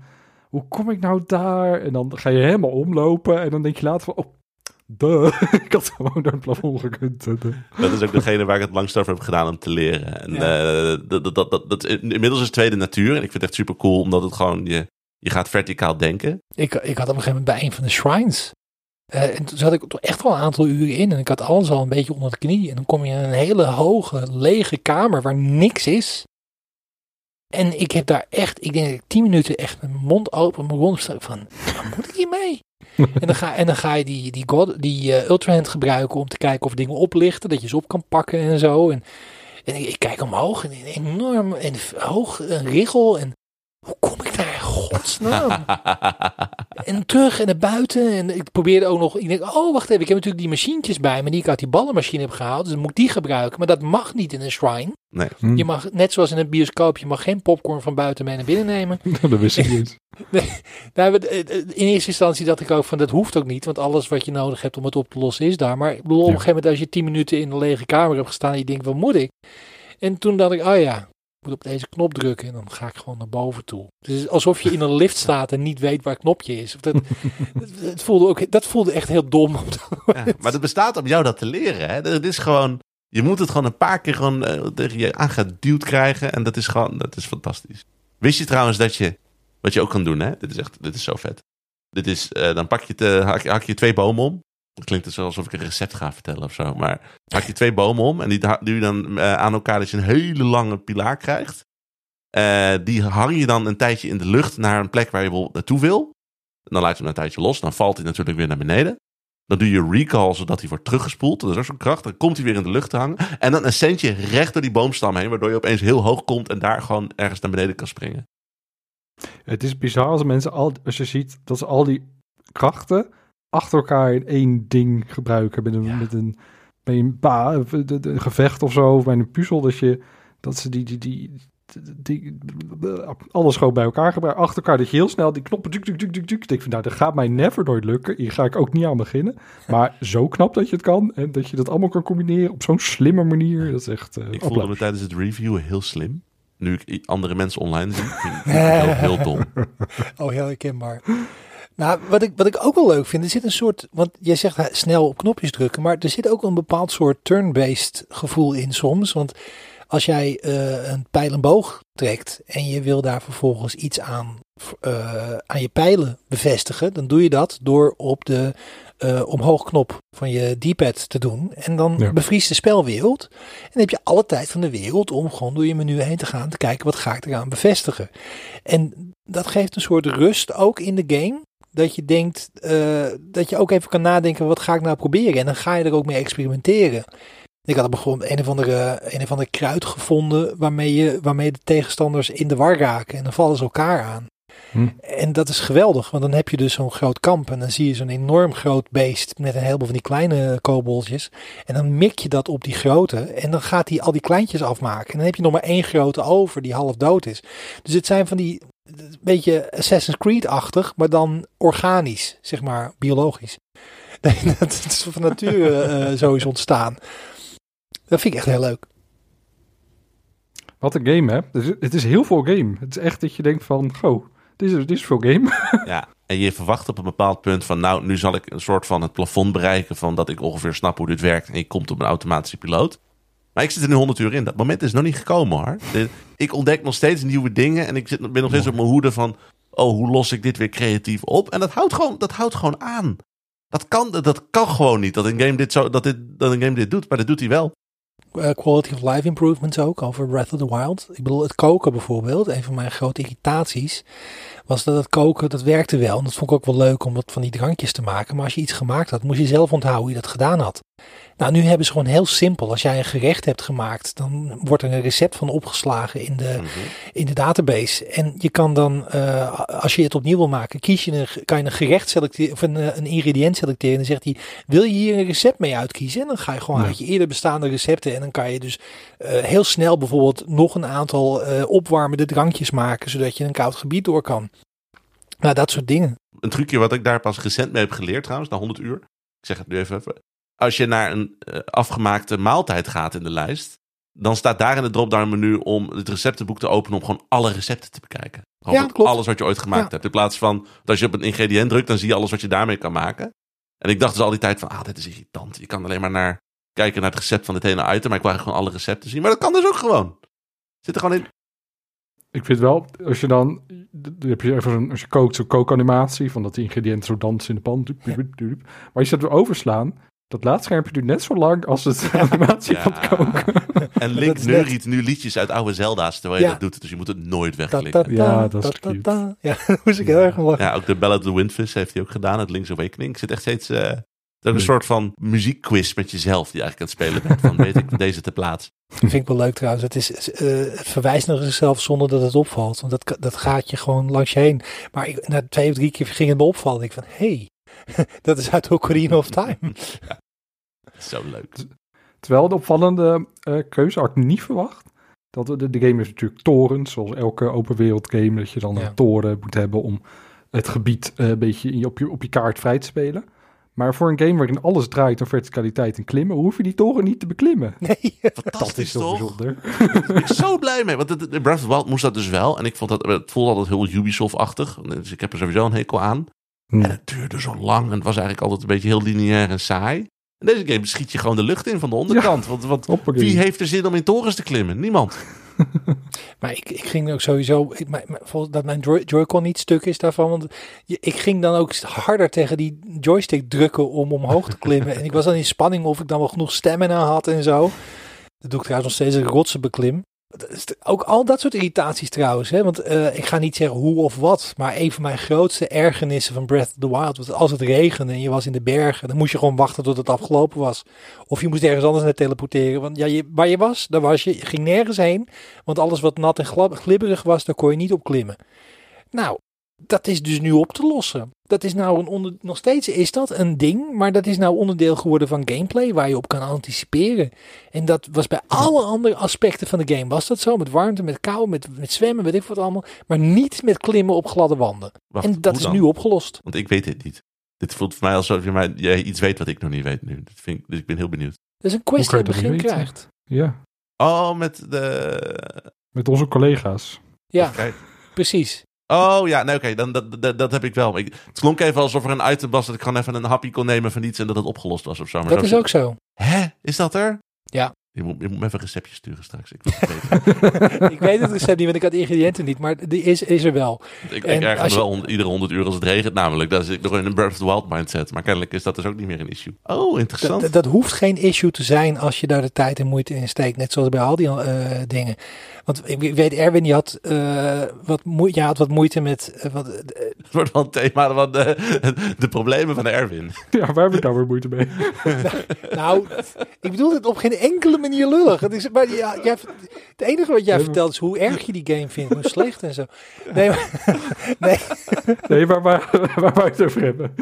hoe kom ik nou daar? En dan ga je helemaal omlopen en dan denk je later van oh, duh, ik had gewoon door een plafond gekund. Dat is ook degene waar ik het langst over heb gedaan om te leren. En Ja. eh, dat, dat, dat, dat, dat- inmiddels is tweede natuur. En ik vind het echt super cool, omdat het gewoon je, je gaat verticaal denken. Ik, ik had op een gegeven moment bij een van de shrines. Eh, en toen zat ik toch echt wel een aantal uren in. En ik had alles al een beetje onder de knie. En dan kom je in een hele hoge, lege kamer waar niks is. En ik heb daar echt, ik denk dat ik tien minuten echt mijn mond open, mijn sta van, waar moet ik hiermee? en, dan ga, en dan ga je die, die, God, die eh, Ultrahand gebruiken om te kijken of dingen oplichten. Dat je ze op kan pakken en zo. En, en ik, ik kijk omhoog en enorm en hoog een richel. En hoe kom ik daar godsnaam? En terug en naar buiten. En ik probeerde ook nog. Ik denk, oh, wacht even. Ik heb natuurlijk die machientjes bij me. Die ik uit die ballenmachine heb gehaald. Dus dan moet ik die gebruiken. Maar dat mag niet in een shrine. Nee. Hm. Je mag, net zoals in een bioscoop, je mag geen popcorn van buiten mee naar binnen nemen. dat wist ik niet. Nou, we- eh, eh, in eerste instantie dacht ik ook van, dat hoeft ook niet. Want alles wat je nodig hebt om het op te lossen is daar. Maar ik bedoel, op een gegeven moment als je tien minuten in een lege kamer hebt gestaan. En je denkt, wat moet ik? En toen dacht ik, oh ja, moet op deze knop drukken. En dan ga ik gewoon naar boven toe. Dus het is alsof je in een lift staat en niet weet waar het knopje is. Dat, voelde ook, dat voelde echt heel dom. Ja, maar het bestaat om jou dat te leren. Hè? Het is gewoon, je moet het gewoon een paar keer gewoon, eh, tegen je aangeduwd krijgen. En dat is gewoon, dat is fantastisch. Wist je trouwens dat je, wat je ook kan doen, hè? Dit is echt, dit is zo vet. Dit is, eh, dan pak je, te, hak, je- hak je twee bomen om. Het klinkt dus alsof ik een recept ga vertellen of zo. Maar hak je twee bomen om en die duw je dan eh, aan elkaar dat je een hele lange pilaar krijgt. Eh, die hang je dan een tijdje in de lucht naar een plek waar je naartoe wil. En dan laat je hem een tijdje los. Dan valt hij natuurlijk weer naar beneden. Dan doe je recall zodat hij wordt teruggespoeld. Dat is ook zo'n kracht. Dan komt hij weer in de lucht te hangen. En dan ascend je recht door die boomstam heen. Waardoor je opeens heel hoog komt en daar gewoon ergens naar beneden kan springen. Het is bizar als mensen al, als je ziet dat ze al die krachten achter elkaar in één ding gebruiken. Met een, Ja. met een, bij een, ba, of de- de- een gevecht of zo, of bij een puzzel. Dat, je, dat ze die, die, die, die, die- alles gewoon bij elkaar gebruiken. Achter elkaar, dat je heel snel die knoppen... Duk, duk, duk, duk, duk. Ik denk van, nou, dat gaat mij never nooit lukken. Hier ga ik ook niet aan beginnen. Maar zo knap dat je het kan. En dat je dat allemaal kan combineren op zo'n slimme manier. Dat is echt uh, Ik voelde me tijdens het review heel slim. Nu ik andere mensen online zie, vind ik het heel, heel dom. Oh, heel herkenbaar. Nou, wat ik, wat ik ook wel leuk vind, er zit een soort, want jij zegt snel op knopjes drukken, maar er zit ook een bepaald soort turn-based gevoel in soms. Want als jij eh, een pijl en boog trekt en je wil daar vervolgens iets aan, eh, aan je pijlen bevestigen, dan doe je dat door op de eh, omhoogknop van je D-pad te doen. En dan Ja. bevriest de spelwereld. En dan heb je alle tijd van de wereld om gewoon door je menu heen te gaan, te kijken wat ga ik eraan bevestigen. En dat geeft een soort rust ook in de game. Dat je denkt, eh, dat je ook even kan nadenken, wat ga ik nou proberen? En dan ga je er ook mee experimenteren. Ik had bijvoorbeeld een of andere, een of andere kruid gevonden waarmee, je, waarmee de tegenstanders in de war raken. En dan vallen ze elkaar aan. Hm. En dat is geweldig, want dan heb je dus zo'n groot kamp. En dan zie je zo'n enorm groot beest met een heleboel van die kleine koboltjes. En dan mik je dat op die grote. En dan gaat hij al die kleintjes afmaken. En dan heb je nog maar één grote over die half dood is. Dus het zijn van die een beetje Assassin's Creed-achtig, maar dan organisch, zeg maar, biologisch. Nee, dat is van nature eh, zo is ontstaan. Dat vind ik echt heel leuk. Wat een game, hè? Het is, het is heel veel game. Het is echt dat je denkt van, goh, dit is, dit is veel game. Ja, en je verwacht op een bepaald punt van, nou, nu zal ik een soort van het plafond bereiken van dat ik ongeveer snap hoe dit werkt en je komt op een automatische piloot. Maar ik zit er nu 100 uur in. Dat moment is nog niet gekomen hoor. Ik ontdek nog steeds nieuwe dingen en ik zit, ben nog steeds op mijn hoede van, oh, hoe los ik dit weer creatief op? En dat houdt gewoon, dat houdt gewoon aan. Dat kan, dat kan gewoon niet, dat een game dit, zo, dat dit, dat een game dit doet, maar dat doet hij wel. Eh, quality of life improvements ook over Breath of the Wild. Ik bedoel, het koken bijvoorbeeld, een van mijn grote irritaties, was dat het koken, dat werkte wel. En dat vond ik ook wel leuk om wat van die drankjes te maken. Maar als je iets gemaakt had, moest je zelf onthouden hoe je dat gedaan had. Nou, nu hebben ze gewoon heel simpel. Als jij een gerecht hebt gemaakt, dan wordt er een recept van opgeslagen in de, Mhm. in de database. En je kan dan, eh, als je het opnieuw wil maken, kies je een, kan je een gerecht selecteren of een, eh, een ingrediënt selecteren. En dan zegt hij, wil je hier een recept mee uitkiezen? En dan ga je gewoon Ja. uit je eerder bestaande recepten. En dan kan je dus eh, heel snel bijvoorbeeld nog een aantal opwarmende drankjes maken, zodat je een koud gebied door kan. Nou, dat soort dingen. een trucje wat ik daar pas recent mee heb geleerd trouwens, na 100 uur. Ik zeg het nu even. even. Als je naar een eh, afgemaakte maaltijd gaat in de lijst, dan staat daar in het drop-down menu om het receptenboek te openen om gewoon alle recepten te bekijken. Gewoon Ja, met klopt. alles wat je ooit gemaakt Ja. hebt. In plaats van dat als je op een ingrediënt drukt, dan zie je alles wat je daarmee kan maken. En ik dacht dus al die tijd van, ah, dit is irritant. Je kan alleen maar naar kijken naar het recept van dit ene item, maar ik wil eigenlijk gewoon alle recepten zien. Maar dat kan dus ook gewoon. Zit er gewoon in. Ik vind wel, als je dan, heb je even zo'n, als je kookt, zo'n kookanimatie, van dat die ingrediënten zo dansen in de pan. Dup, dup, dup, dup. Maar als je dat weer overslaan, dat laadschermpje duurt net zo lang als het animatie van het Ja. koken. En Link neuriet nu liedjes uit oude Zelda's terwijl je Ja. dat doet. Dus je moet het nooit wegklikken. Ja, dat is cute. Ja, daar moest ik heel erg om lachen. Ja, ook de Ballad of the Windfish heeft hij ook gedaan. Het Link's Awakening. Ik zit echt steeds... eh, ook een soort van muziekquiz met jezelf die eigenlijk aan het spelen bent. Van weet ik deze te plaatsen. Dat vind ik wel leuk trouwens. Het, is, eh, het verwijst naar zichzelf zonder dat het opvalt. Want dat, dat gaat je gewoon langs je heen. Maar ik, na twee of drie keer ging het me opvallen. Ik van, hé, hey, dat is uit Ocarina of Time. Zo leuk. Terwijl de opvallende eh, keuze had ik niet verwacht. Dat de, de game is natuurlijk torens, zoals elke open wereld game. Dat je dan Ja. een toren moet hebben om het gebied eh, een beetje op, je, op je kaart vrij te spelen. Maar voor een game waarin alles draait om verticaliteit en klimmen, hoef je die toren niet te beklimmen. Nee, Dat Fantastisch is zo toch? bijzonder. Daar ben ik zo blij mee. Want in Breath of the Wild moest dat dus wel. En ik vond dat, het voelde altijd heel Ubisoft-achtig. Dus ik heb er sowieso een hekel aan. Hm. En het duurde zo lang. En het was eigenlijk altijd een beetje heel lineair en saai. En deze game schiet je gewoon de lucht in van de onderkant. Want, wie heeft er zin om in torens te klimmen? Niemand. maar ik, ik ging ook sowieso, ik, volgens dat mijn Joy- Joy-Con niet stuk is daarvan. Want je- ik ging dan ook harder tegen die joystick drukken om omhoog te klimmen. en ik was dan in spanning of ik dan wel genoeg stamina had en zo. Dat doe ik trouwens nog steeds ik rotsen beklim. Ook al dat soort irritaties trouwens. Hè? Want eh, ik ga niet zeggen hoe of wat. Maar een van mijn grootste ergernissen van Breath of the Wild. was als het regende en je was in de bergen. Dan moest je gewoon wachten tot het afgelopen was. Of je moest ergens anders naar teleporteren. Want ja, je, waar je was, daar was je. Je ging nergens heen. Want alles wat nat en glibberig was, daar kon je niet op klimmen. Nou, dat is dus nu op te lossen. Dat is nou een onder, nog steeds is dat een ding, maar dat is nou onderdeel geworden van gameplay waar je op kan anticiperen. En dat was bij alle andere aspecten van de game was dat zo, met warmte, met kou, met, met zwemmen, weet ik wat allemaal, maar niet met klimmen op gladde wanden. Wacht, en dat is dan? nu opgelost. Want ik weet dit niet. Dit voelt voor mij alsof je mij, jij iets weet wat ik nog niet weet nu. Dat vind ik, dus ik ben heel benieuwd. Dat is een quest die je begin krijgt. Ja. Oh, met de... Met onze collega's. Ja, precies. Oh ja, nee, oké, dan dat, dat, dat heb ik wel. Ik, het klonk even alsof er een item was dat ik gewoon even een happy kon nemen van iets en dat het opgelost was of zo. Maar Dat zo is ook zo. Hè? Is dat er? Ja. Je moet, je moet me even een receptje sturen straks. Ik, weten. ik weet het recept niet, want ik had ingrediënten niet, maar die is, is er wel. ik, En ik als je- wel on- iedere honderd uur als het regent namelijk. Dan zit ik nog in een Breath of the Wild mindset. Maar kennelijk is dat dus ook niet meer een issue. Oh, interessant. Dat, dat hoeft geen issue te zijn als je daar de tijd en moeite in steekt. Net zoals bij al die eh, dingen. Want ik weet, Erwin, had, eh, wat, moe- ja, had wat moeite met... eh, wat, eh, Het wordt wel een thema van de, de problemen van Erwin. Ja, waar heb ik nou weer moeite mee? nou, ik bedoel het op geen enkele manier lullig. Het, is, maar ja, jij, het enige wat jij Nee, maar- vertelt is hoe erg je die game vindt. Hoe slecht en zo. Nee, maar, nee, Nee, waar, waar, waar wou je het over hebben?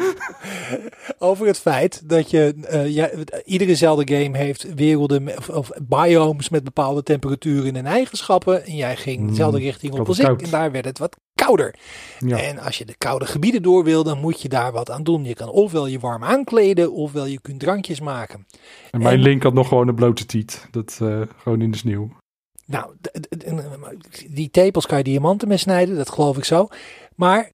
over het feit dat je... eh, ja, iedere Zelda-game heeft werelden of, of biomes met bepaalde temperaturen en eigenschappen. En jij ging Hmm, dezelfde richting op als ik. En daar werd het wat kouder. Ja. En als je de koude gebieden door wil, dan moet je daar wat aan doen. Je kan ofwel je warm aankleden, ofwel je kunt drankjes maken. En mijn en- link had nog gewoon een blote tiet. Dat eh, gewoon in de sneeuw. Nou, d- die tepels kan je diamanten mee snijden, dat geloof ik zo. Maar,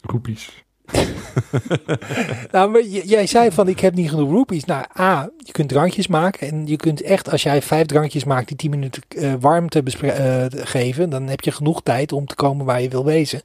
Roepies. nou, maar jij zei van ik heb niet genoeg rupees. Nou, A, je kunt drankjes maken en je kunt echt, als jij vijf drankjes maakt die tien minuten eh, warmte eh, geven, dan heb je genoeg tijd om te komen waar je wil wezen.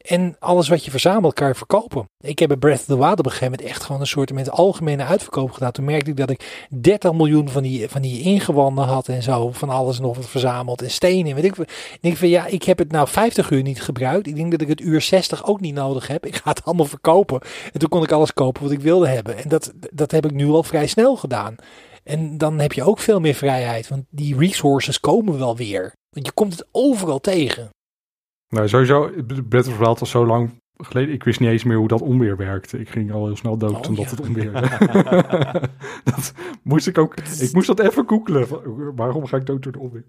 En alles wat je verzamelt kan je verkopen. Ik heb bij Breath of the Wild op een gegeven moment echt gewoon een soort met algemene uitverkoop gedaan. Toen merkte ik dat ik 30 miljoen van die, van die ingewanden had en zo. Van alles nog wat verzameld en stenen. Weet ik, veel. ik denk van ja, ik heb het nou 50 uur niet gebruikt. Ik denk dat ik het uur 60 ook niet nodig heb. Ik ga het allemaal verkopen. En toen kon ik alles kopen wat ik wilde hebben. En dat, dat heb ik nu al vrij snel gedaan. En dan heb je ook veel meer vrijheid. Want die resources komen wel weer. Want je komt het overal tegen. Nou, sowieso, Breath of the Wild was zo lang geleden. Ik wist niet eens meer hoe dat onweer werkte. Ik ging al heel snel dood Oh, omdat ja. het onweerde. dat moest ik ook. Ik moest dat even googelen. van, Waarom ga ik dood door het onweer?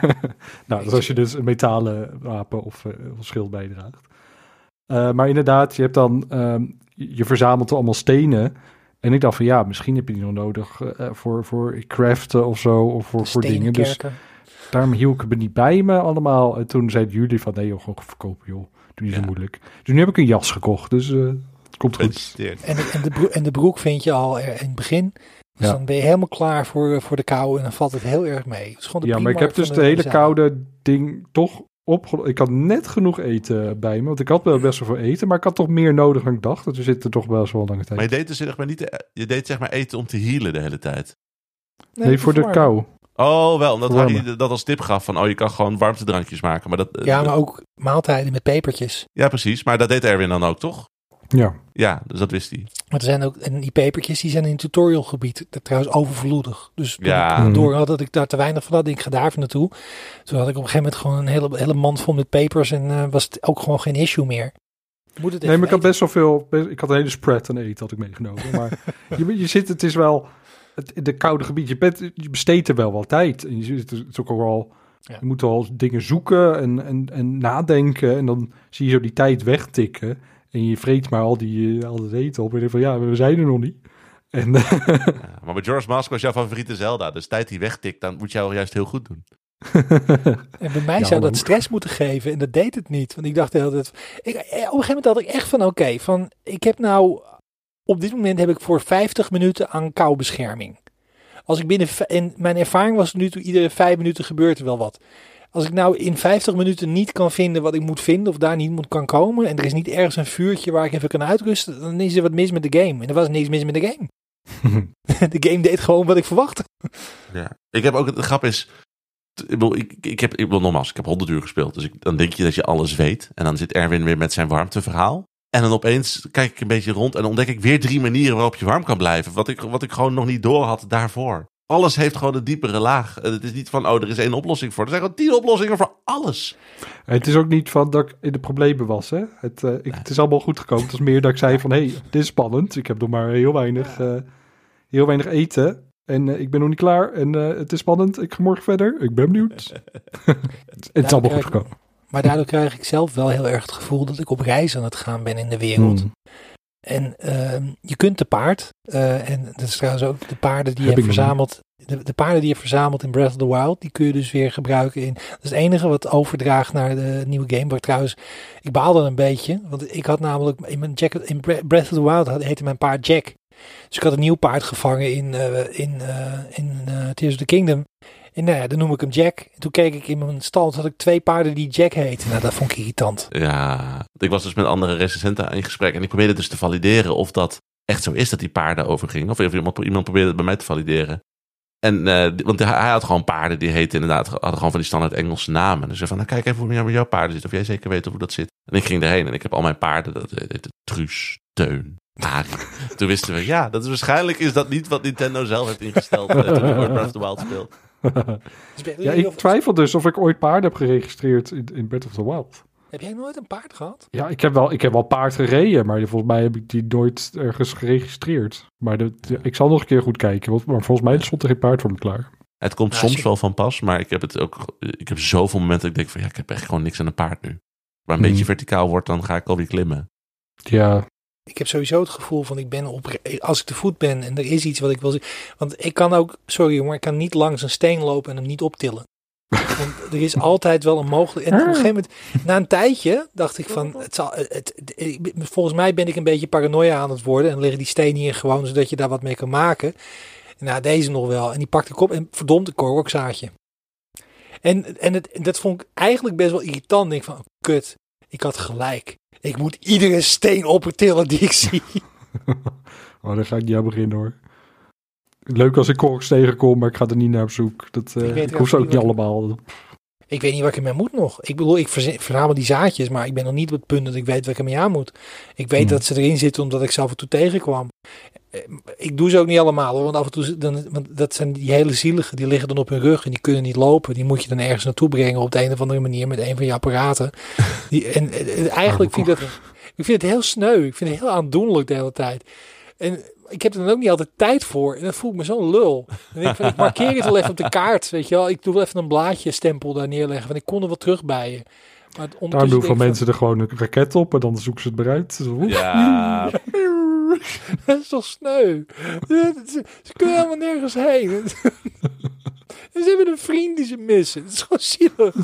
nou, dat is als je dus een metalen wapen of, eh, of schild bijdraagt. Eh, maar inderdaad, je hebt dan. ehm, je verzamelt allemaal stenen. En ik dacht van ja, misschien heb je die nog nodig eh, voor, voor craften of zo. Of voor, voor dingen. Dus. Daarom hield ik het niet bij me allemaal. En toen zeiden jullie van nee joh, gewoon verkopen joh. Doe niet zo Ja. moeilijk. Dus nu heb ik een jas gekocht. Dus eh, het komt goed. En de, en, de broek, en de broek vind je al in het begin. Dus Ja. dan ben je helemaal klaar voor, voor de kou en dan valt het heel erg mee. Het is gewoon de Ja, maar ik heb dus de hele koude ding toch opge... Ik had net genoeg eten bij me. Want ik had wel best wel veel eten. Maar ik had toch meer nodig dan ik dacht. Dus we zitten toch wel zo lange tijd. Maar je deed dus zeg maar niet, eh, je deed zeg maar eten om te healen de hele tijd. nee, voor de kou. Oh, wel, omdat. Harry dat als tip gaf van, oh, je kan gewoon warmtedrankjes maken. Maar dat, eh, Ja, maar ook maaltijden met pepertjes. ja, precies. Maar dat deed Erwin dan ook, toch? Ja. Ja, dus dat wist hij. Maar er zijn ook, en die pepertjes die zijn in het tutorialgebied dat trouwens overvloedig. Dus toen Ja. ik door had dat ik daar te weinig van had, ik ga daar even naartoe. Toen had ik op een gegeven moment gewoon een hele, hele mand vol met pepers en eh, was het ook gewoon geen issue meer. Moet het Nee, maar ik had best wel veel... best- ik had een hele spread aan eten had ik meegenomen. Maar je, je zit... Het is wel... Het, de koude gebied. Je, bent, je besteedt er wel wat tijd. En je zit het is ook al. Ja. Je moet al dingen zoeken en, en, en nadenken. En dan zie je zo die tijd wegtikken. En je vreet maar al, die, eh, al dat eten op. En je van, ja, we zijn er nog niet. En eh, Ja, maar met George Mask was jouw favoriete Zelda. Dus tijd die wegtikt, dan moet jou juist heel goed doen. En bij mij Ja, zou dat stress moeten geven en dat deed het niet. Want ik dacht de hele tijd, ik, eh, op een gegeven moment had ik echt van oké, van ik heb nou, op dit moment heb ik voor 50 minuten aan koubescherming. Als ik binnen, en mijn ervaring was nu toe, iedere vijf minuten gebeurt er wel wat. Als ik nou in 50 minuten niet kan vinden wat ik moet vinden of daar niet moet kan komen en er is niet ergens een vuurtje waar ik even kan uitrusten, dan is er wat mis met de game. En er was niks mis met de game. de game deed gewoon wat ik verwachtte. Ja. Ik heb ook, de grap is, ik, bedoel, ik, ik heb, ik bedoel, nogmaals, ik heb 100 uur gespeeld. Dus ik, dan denk je dat je alles weet. En dan zit Erwin weer met zijn warmteverhaal. En dan opeens kijk ik een beetje rond en ontdek ik weer drie manieren waarop je warm kan blijven. Wat ik, wat ik gewoon nog niet door had daarvoor. Alles heeft gewoon een diepere laag. Eh, Het is niet van, oh, er is één oplossing voor. Er zijn gewoon tien oplossingen voor alles. het is ook niet van dat ik in de problemen was. Hè? Het, eh, ik, het is allemaal goed gekomen. Het is meer dat ik zei van, hé, hey, dit is spannend. Ik heb nog maar heel weinig, eh, heel weinig eten. En ik ben nog niet klaar. En eh, het is spannend. Ik ga morgen verder. Ik ben benieuwd. het is allemaal goed gekomen. Maar daardoor krijg ik zelf wel heel erg het gevoel dat ik op reis aan het gaan ben in de wereld. Hmm. En ehm, je kunt te paard. eh, en dat is trouwens ook de paarden die je Heb verzameld. De, de paarden die je hebt verzameld in Breath of the Wild, die kun je dus weer gebruiken in. Dat is het enige wat overdraagt naar de nieuwe game. Waar trouwens, ik baalde een beetje. Want ik had namelijk in mijn Jack, in Bre- Breath of the Wild had, heette mijn paard Jack. Dus ik had een nieuw paard gevangen in, eh, in, eh, in Tears of the Kingdom. En nou ja, dan noem ik hem Jack. En toen keek ik in mijn stal, had ik twee paarden die Jack heten. Nou, dat vond ik irritant. Ja, ik was dus met andere recensenten in gesprek en ik probeerde dus te valideren of dat echt zo is dat die paarden overgingen. Of iemand, iemand probeerde het bij mij te valideren. En, eh, want hij, had gewoon paarden die heten inderdaad, hadden gewoon van die standaard Engelse namen. Dus van, nou, kijk even hoe jouw paarden zit, of jij zeker weet hoe dat zit. En ik ging erheen en ik heb al mijn paarden, dat heette Truus, Teun, Arie. Toen wisten we, ja, dat is waarschijnlijk is dat niet wat Nintendo zelf heeft ingesteld eh, toen Breath of the Wild speelt. Dus Ja, ik twijfel dus of ik ooit paarden heb geregistreerd in, in Breath of the Wild. Heb jij nooit een paard gehad? Ja, ik heb wel, ik heb wel paard gereden, maar volgens mij heb ik die nooit ergens geregistreerd. Maar de, de- ik zal nog een keer goed kijken, want, maar volgens mij stond er geen paard voor me klaar. Het komt Ja, soms wel van pas, maar ik heb het ook. Ik heb zoveel momenten dat ik denk van ja, ik heb echt gewoon niks aan een paard nu. Maar een Hmm. beetje verticaal wordt, dan ga ik alweer klimmen. Ja, Ik heb sowieso het gevoel van ik ben op als ik te voet ben en er is iets wat ik wil zien. Want ik kan ook, sorry jongen, ik kan niet langs een steen lopen en hem niet optillen. Want er is altijd wel een mogelijkheid. En op een gegeven moment, na een tijdje, dacht ik van, het zal, het, volgens mij ben ik een beetje paranoia aan het worden en liggen die stenen hier gewoon zodat je daar wat mee kan maken. Nou, deze nog wel. En die pakte ik op en verdomd, een korokzaadje. En, en het, dat vond ik eigenlijk best wel irritant. Ik denk van, kut, ik had gelijk. Ik moet iedere steen optillen die ik zie. oh, daar ga ik niet aan beginnen hoor. Leuk als ik korks tegenkom, maar ik ga er niet naar op zoek. Dat, eh, Ik hoef ze ook niet allemaal. Ik weet niet wat ik ermee moet nog. Ik bedoel, ik verzamel die zaadjes, maar ik ben nog niet op het punt dat ik weet wat ik ermee aan moet. Ik weet Hmm. dat ze erin zitten omdat ik ze af en toe tegenkwam. Eh, Ik doe ze ook niet allemaal, hoor, want af en toe, dan, want dat zijn die hele zieligen, die liggen dan op hun rug en die kunnen niet lopen. Die moet je dan ergens naartoe brengen op de een of andere manier met een van je apparaten. Die, en eh, eh, eigenlijk vind ik dat, ik vind het heel sneu. Ik vind het heel aandoenlijk de hele tijd. En ik heb er dan ook niet altijd tijd voor. En dan voel ik me zo'n lul. Dan denk ik, van, ik markeer het wel even op de kaart. Weet je wel. Ik doe wel even een blaadje stempel daar neerleggen. Want ik kon er wel terug bij je. Maar Daarom ondertussen doen veel van, mensen er gewoon een raket op en dan zoeken ze het oef. Ja, dat is toch sneu. ze, ze kunnen helemaal nergens heen. En ze hebben een vriend die ze missen. Het is gewoon zielig.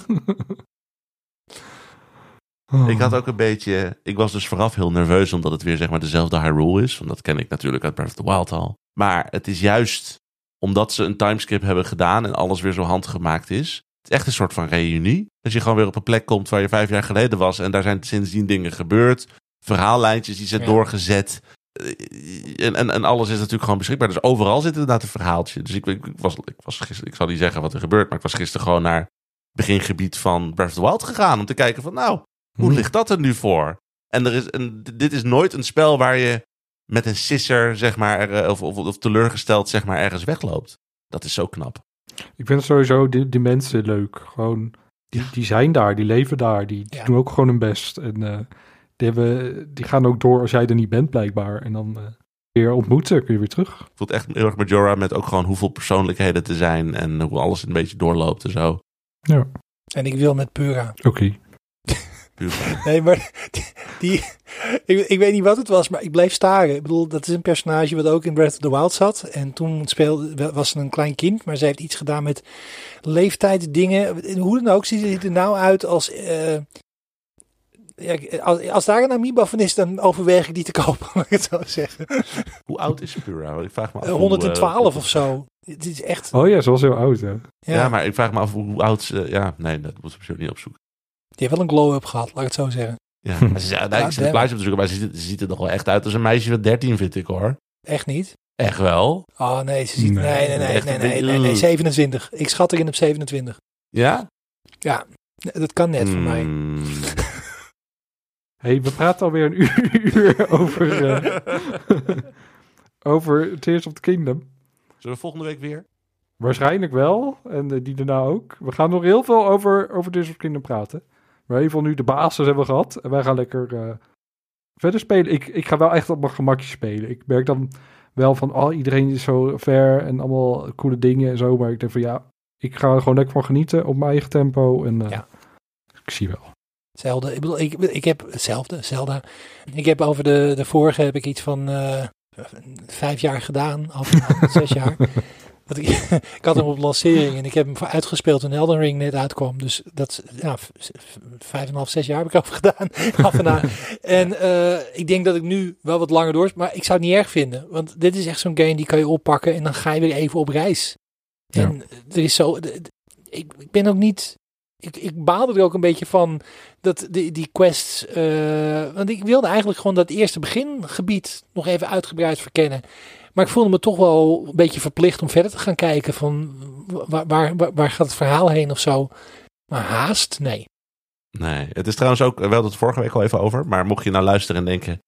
Oh. ik had ook een beetje. Ik was dus vooraf heel nerveus omdat het weer zeg maar dezelfde Hyrule is. Want dat ken ik natuurlijk uit Breath of the Wild al. Maar het is juist omdat ze een timeskip hebben gedaan en alles weer zo handgemaakt is. Het is echt een soort van reunie. Dat je gewoon weer op een plek komt waar je vijf jaar geleden was. En daar zijn sindsdien dingen gebeurd. Verhaallijntjes die zijn Ja. doorgezet. Eh, En, en, en alles is natuurlijk gewoon beschikbaar. Dus overal zit inderdaad een verhaaltje. Dus ik, ik, ik was, ik was gisteren, ik zal niet zeggen wat er gebeurt. Maar ik was gisteren gewoon naar het begingebied van Breath of the Wild gegaan. Om te kijken van nou, hoe Hm. ligt dat er nu voor? En, er is, en d- dit is nooit een spel waar je met een sisser, zeg maar, er, eh, of, of, of teleurgesteld, zeg maar, ergens wegloopt. Dat is zo knap. Ik vind sowieso die, die mensen leuk. Gewoon, die, Ja. die zijn daar, die leven daar, die, die Ja. doen ook gewoon hun best. En eh, die, hebben, die gaan ook door als jij er niet bent, blijkbaar. En dan eh, weer ontmoeten, kun je weer terug. Ik voel het echt heel erg Majora met ook gewoon hoeveel persoonlijkheden te zijn en hoe alles een beetje doorloopt en zo. Ja, En ik wil met Pura. oké. Nee, maar die, die- ik, ik weet niet wat het was, maar ik bleef staren. Ik bedoel, dat is een personage wat ook in Breath of the Wild zat. En toen speelde, was ze een klein kind, maar ze heeft iets gedaan met leeftijdsdingen. Hoe dan ook, ziet het er nou uit als... eh, ja, als, als daar een Amiibo van is, dan overweeg ik die te kopen, laat ik het zo zeggen. Hoe oud is Pura? Ik vraag me af. Eh, hoe, 112 eh, of zo. Het is echt... Oh ja, ze was heel oud, hè? Ja. maar ik vraag me af hoe, hoe oud ze... Ja, nee, dat moet ik zo niet opzoeken. Die heeft wel een glow-up gehad, laat ik het zo zeggen. Ja, maar ze, Ja, ik zit plaatje op te zoeken, maar ze ziet, ze ziet er nog wel echt uit als een meisje van 13, vind ik hoor. Echt niet? Echt wel? Oh nee, ze ziet... Nee. Nee, nee, nee, nee, nee, 27. Ik schat erin op 27. Ja? Ja, dat kan net voor mij. Mm. hey, we praten alweer een uur over, eh, over Tears of the Kingdom. Zullen we volgende week weer? Waarschijnlijk wel. En eh, die daarna ook. We gaan nog heel veel over, over Tears of the Kingdom praten. Geval nu de basis hebben we gehad. En wij gaan lekker eh, verder spelen. Ik, ik ga wel echt op mijn gemakje spelen. Ik merk dan wel van, oh, iedereen is zo ver en allemaal coole dingen en zo. Maar ik denk van, ja, ik ga er gewoon lekker van genieten op mijn eigen tempo. En eh, Ja. ik zie wel. Zelda. Ik bedoel, ik, ik heb hetzelfde, Zelda. Ik heb over de, de vorige heb ik iets van eh, vijf jaar gedaan, of zes jaar. Want ik, ik had hem op lancering en ik heb hem voor uitgespeeld toen Elden Ring net uitkwam. Dus dat is, ja, vijf en half, zes jaar heb ik over gedaan. af en aan. En eh, ik denk dat ik nu wel wat langer door, maar ik zou het niet erg vinden. Want dit is echt zo'n game die kan je oppakken en dan ga je weer even op reis. Ja. En er is zo, ik, ik ben ook niet, ik, ik baalde er ook een beetje van dat die, die quests, eh, want ik wilde eigenlijk gewoon dat eerste begingebied nog even uitgebreid verkennen. Maar ik voelde me toch wel een beetje verplicht om verder te gaan kijken van waar, waar, waar, waar gaat het verhaal heen of zo. Maar haast, nee. Nee, het is trouwens ook, we hadden het vorige week al even over, maar mocht je nou luisteren en denken,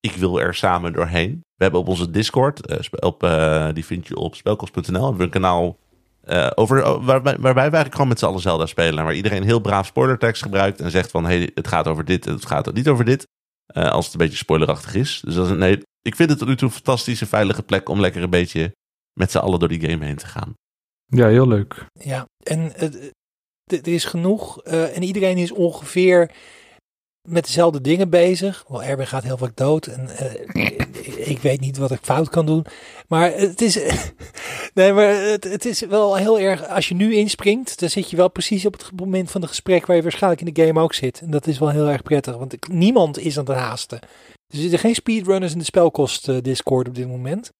ik wil er samen doorheen. We hebben op onze Discord, eh, op, eh, die vind je op spelkost.nl, hebben we een kanaal eh, over, oh, waarbij, waarbij we eigenlijk gewoon met z'n allen Zelda spelen. En waar iedereen heel braaf spoilertekst gebruikt en zegt van, hey, het gaat over dit en het gaat niet over dit. als het een beetje spoilerachtig is. Dus dat is, een- ik vind het tot nu toe een fantastische, veilige plek om lekker een beetje met z'n allen door die game heen te gaan. Ja, heel leuk. Ja, en het- er is genoeg eh, en iedereen is ongeveer met dezelfde dingen bezig. Wel, Erwin gaat heel vaak dood en eh, ik weet niet wat ik fout kan doen. Maar het is, nee, maar het, het is wel heel erg, als je nu inspringt, dan zit je wel precies op het moment van het gesprek waar je waarschijnlijk in de game ook zit. En dat is wel heel erg prettig, want ik- niemand is aan het haasten. Er zitten geen speedrunners in de spelkost eh, Discord op dit moment.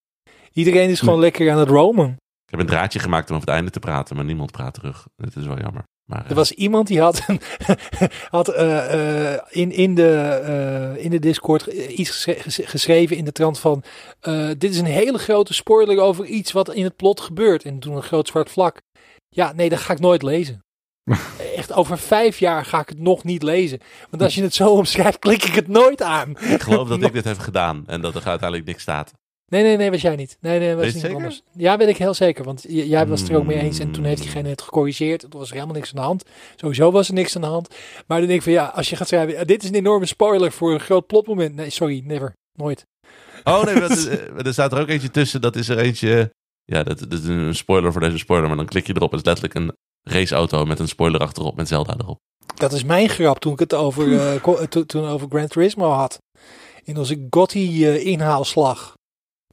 Iedereen is gewoon lekker aan het roamen. Ik heb een draadje gemaakt om over het einde te praten, maar niemand praat terug. Het is wel jammer. Maar, eh, Er was iemand die had, een- had eh, eh, in, in, de, eh, in de Discord iets geschre- ges- geschreven in de trant van... eh, dit is een hele grote spoiler over iets wat in het plot gebeurt. En toen een groot zwart vlak. Ja, nee, dat ga ik nooit lezen. Echt, over vijf jaar ga ik het nog niet lezen. Want als je het zo omschrijft, klik ik het nooit aan. Ik geloof dat ik dit heb gedaan en dat er uiteindelijk niks staat. Nee, nee, nee, was jij niet. Nee, nee, was niet zeker? anders. Ja, weet ik heel zeker. Want jij was het er ook mee eens. En toen heeft Hmm. diegene het gecorrigeerd. Toen was er helemaal niks aan de hand. Sowieso was er niks aan de hand. Maar dan denk ik van ja, als je gaat schrijven, eh, dit is een enorme spoiler voor een groot plotmoment. Nee, sorry, never. Nooit. Oh nee, het- eh, er staat er ook eentje tussen. Dat is er eentje. Ja, dat, dat is een spoiler voor deze spoiler. Maar dan klik je erop. Het is letterlijk een raceauto met een spoiler achterop met Zelda erop. Dat is mijn grap toen ik het over, to- toen over Gran Turismo had. In onze Gotti eh, inhaalslag.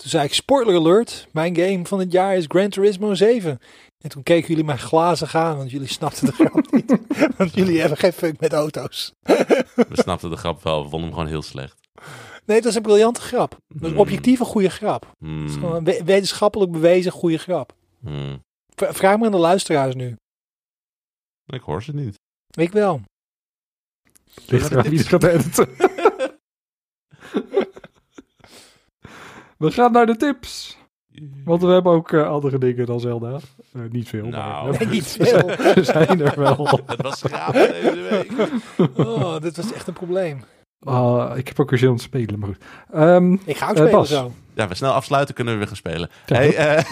Toen zei ik, spoiler alert, mijn game van het jaar is Gran Turismo 7. En toen keken jullie mij glazig aan, want jullie snapten de grap niet. Want jullie hebben geen fuck met auto's. We snapten de grap wel. We vonden hem gewoon heel slecht. Nee, dat is een briljante grap. Dat is een Hmm. objectieve goede grap. Hmm, Het is gewoon een we- wetenschappelijk bewezen goede grap. hmm. Vraag maar aan de luisteraars nu. Ik hoor ze niet. Ik wel. Ligt eraan wie het gaat editen. We gaan naar de tips. Want we hebben ook eh, andere dingen dan Zelda. Eh, niet veel. Nou, maar Nee, niet veel. Ze zijn er wel. Het was schrapen deze week. Oh, dit was echt een probleem. Ah, ik heb ook weer zin om te spelen, maar goed. Ehm, Ik ga ook Eh, spelen Bas. zo. Ja, we snel afsluiten kunnen we weer gaan spelen. Ja. Hey, eh,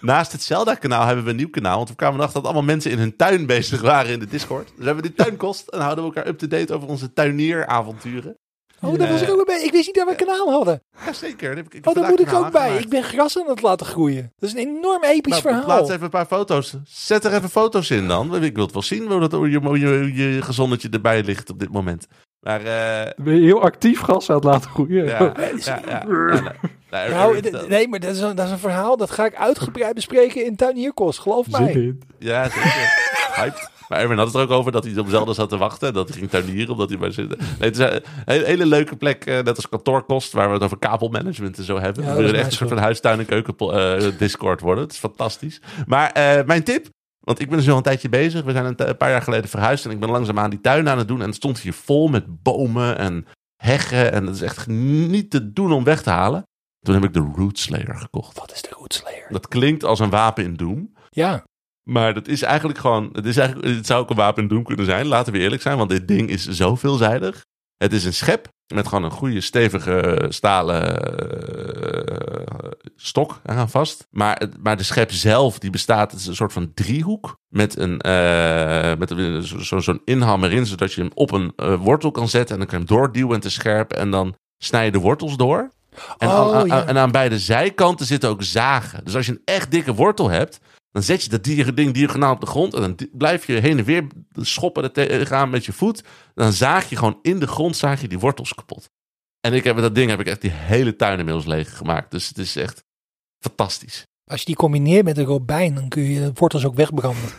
naast het Zelda-kanaal hebben we een nieuw kanaal. Want we kwamen erachter dat allemaal mensen in hun tuin bezig waren in de Discord. Dus hebben we die tuinkost en houden we elkaar up-to-date over onze tuinieravonturen. Oh, daar was ik ook weer bij. Ik wist niet dat we een kanaal hadden. Jazeker. daar heb ik- ik Oh, daar moet ik ook bij. Ik ben gras aan het laten groeien. Dat is een enorm episch Nou, verhaal. Plaats even een paar foto's. Zet er even foto's in dan. Ik wil het wel zien hoe, dat, hoe je, hoe je, hoe je gezonnetje erbij ligt op dit moment. Maar eh, ben je heel actief gas aan het laten groeien. ja, ja, ja, ja, nou, nou, nee, maar dat is, een, dat is een verhaal. Dat ga ik uitgebreid bespreken in Tuinierkost. Geloof mij. in. Ja, zeker. Hyped. Maar Erwin had het er ook over dat hij op Zelda zat te wachten. En dat hij ging tuinieren omdat hij bij zit. Nee, het is een hele, hele leuke plek, eh, net als kantoorkost, waar we het over kabelmanagement en zo hebben. Ja, we dat willen echt een soort van huistuin- en keuken eh, Discord worden. Het is fantastisch. Maar eh, mijn tip, want ik ben dus al een tijdje bezig. We zijn een, een paar jaar geleden verhuisd en ik ben langzaamaan die tuin aan het doen. En het stond hier vol met bomen en heggen. En het is echt niet te doen om weg te halen. Toen heb ik de Root Slayer gekocht. Wat is de Rootslayer? Dat klinkt als een wapen in Doom. Ja. Maar dat is eigenlijk gewoon. Het, is eigenlijk, het zou ook een wapen in Doom kunnen zijn. Laten we eerlijk zijn, want dit ding is zo veelzijdig. Het is een schep met gewoon een goede stevige stalen eh, stok aan vast. Maar, maar de schep zelf, die bestaat, is een soort van driehoek. Met een eh, met een- zo- zo- zo'n inham erin, zodat je hem op een eh, wortel kan zetten. En dan kan je hem doorduwen en te scherp. En dan snij je de wortels door. En, Oh, aan, ja. en aan beide zijkanten zitten ook zagen. Dus als je een echt dikke wortel hebt, Dan zet je dat ding diagonaal op de grond. En dan blijf je heen en weer schoppen tegenaan met je voet. Dan zaag je gewoon in de grond zaag je die wortels kapot. En ik heb met dat ding heb ik echt die hele tuin inmiddels leeg gemaakt. Dus het is echt fantastisch. Als je die combineert met een robijn, dan kun je de wortels ook wegbranden.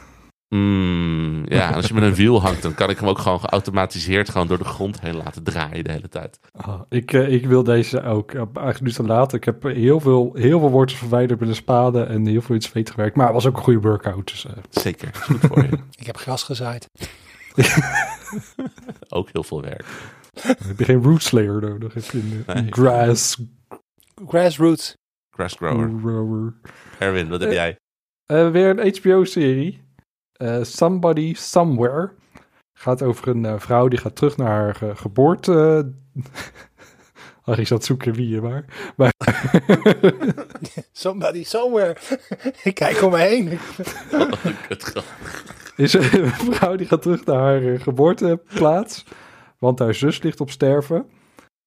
Mm, ja, als je met een wiel hangt, dan kan ik hem ook gewoon geautomatiseerd gewoon door de grond heen laten draaien de hele tijd. Ah, ik, eh, ik wil deze ook. Eigenlijk nu te laat. Ik heb heel veel, heel veel wortels verwijderd met een spade en heel veel in het zweet gewerkt. Maar het was ook een goede workout. Dus eh, Zeker, is goed voor je. Ik heb gras gezaaid. Ook heel veel werk. heb je geen root slayer nodig. Heb je een eh, Nee. grass Grassroots. Grass grower. grower. Erwin, wat heb Eh, jij? Weer een HBO-serie. Eh, Somebody Somewhere. Gaat over een eh, vrouw die gaat terug naar haar ge- geboorte. Harry zat zoeken wie je waar. Maar Somebody somewhere. ik kijk om me heen. Is een vrouw die gaat terug naar haar eh, geboorteplaats. Want haar zus ligt op sterven.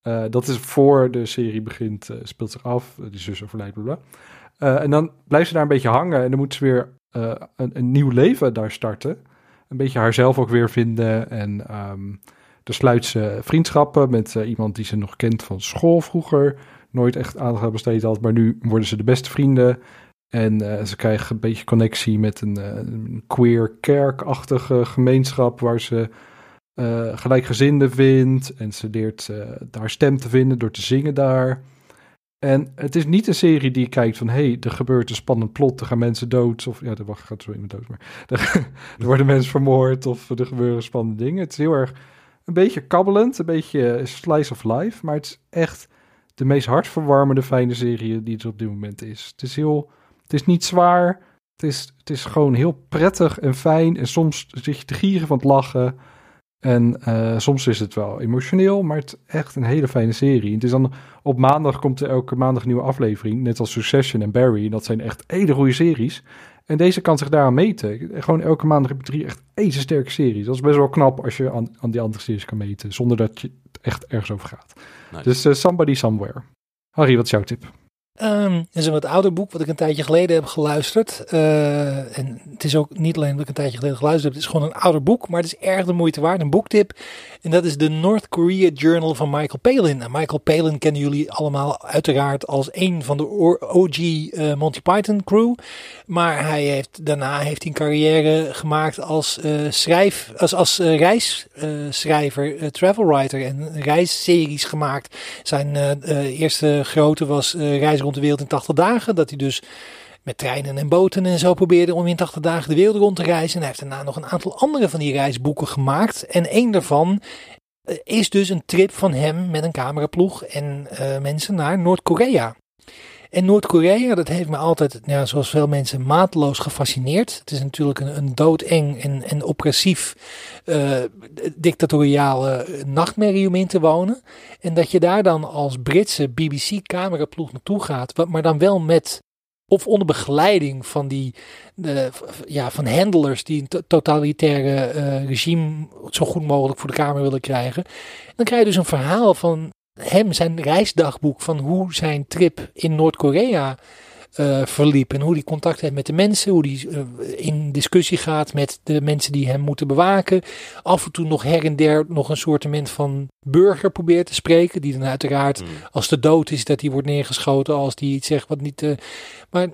Eh, dat is voor de serie begint, eh, speelt zich af. Die zus overlijdt, bla bla. Eh, en dan blijft ze daar een beetje hangen. En dan moet ze weer eh, een, nieuw leven daar starten. Een beetje haarzelf ook weer vinden. En ehm dan sluit ze vriendschappen met eh, iemand die ze nog kent van school vroeger. Nooit echt aandacht aan besteed had. Maar nu worden ze de beste vrienden. En eh, ze krijgen een beetje connectie met een, een queer kerkachtige gemeenschap waar ze gelijkgezinden vindt. En ze leert haar stem te vinden door te zingen daar. En het is niet een serie die kijkt van... hé, hey, er gebeurt een spannend plot, er gaan mensen dood. Of ja, er gaat zo iemand dood, maar... Er, er worden mensen vermoord of er gebeuren spannende dingen. Het is heel erg een beetje kabbelend, een beetje slice of life. Maar het is echt de meest hartverwarmende, fijne serie die er op dit moment is. Het is heel... Het is niet zwaar. Het is, het is gewoon heel prettig en fijn. En soms zit je te gieren van het lachen. En eh, soms is het wel emotioneel, maar het is echt een hele fijne serie. Het is dan op maandag komt er elke maandag een nieuwe aflevering, net als Succession en Barry. Dat zijn echt hele goede series. En deze kan zich daaraan meten. Gewoon elke maandag heb je drie echt ijzersterke series. Dat is best wel knap als je aan, aan die andere series kan meten, zonder dat je het echt ergens over gaat. Nice. Dus eh, Somebody Somewhere. Harry, wat is jouw tip? Ehm, het is een wat ouder boek wat ik een tijdje geleden heb geluisterd. Eh, en het is ook niet alleen dat ik een tijdje geleden geluisterd heb. Het is gewoon een ouder boek, maar het is erg de moeite waard. Een boektip. En dat is de North Korea Journal van Michael Palin. En Michael Palin kennen jullie allemaal uiteraard als een van de OG eh, Monty Python crew. Maar hij heeft, daarna heeft hij een carrière gemaakt als, eh, schrijf, als, als eh, reisschrijver, travel writer en reisseries gemaakt. Zijn eerste grote was Reis rond de wereld in 80 dagen. Dat hij dus met treinen en boten en zo probeerde om in 80 dagen de wereld rond te reizen. En hij heeft daarna nog een aantal andere van die reisboeken gemaakt. En één daarvan eh, is dus een trip van hem met een cameraploeg en eh, mensen naar Noord-Korea. En Noord-Korea, dat heeft me altijd, ja, zoals veel mensen, mateloos gefascineerd. Het is natuurlijk een, een doodeng en, en oppressief, eh, dictatoriale nachtmerrie om in te wonen. En dat je daar dan als Britse BBC-cameraploeg naartoe gaat, maar dan wel met, of onder begeleiding van die, ja, van handlers die een to- totalitaire eh, regime zo goed mogelijk voor de kamer willen krijgen. Dan krijg je dus een verhaal van hem, zijn reisdagboek, van hoe zijn trip in Noord-Korea eh, verliep. En hoe hij contact heeft met de mensen, hoe hij eh, in discussie gaat met de mensen die hem moeten bewaken. Af en toe nog her en der nog een soortement van burger probeert te spreken, die dan uiteraard Mm. als de dood is, dat hij wordt neergeschoten als die iets zegt wat niet. eh, maar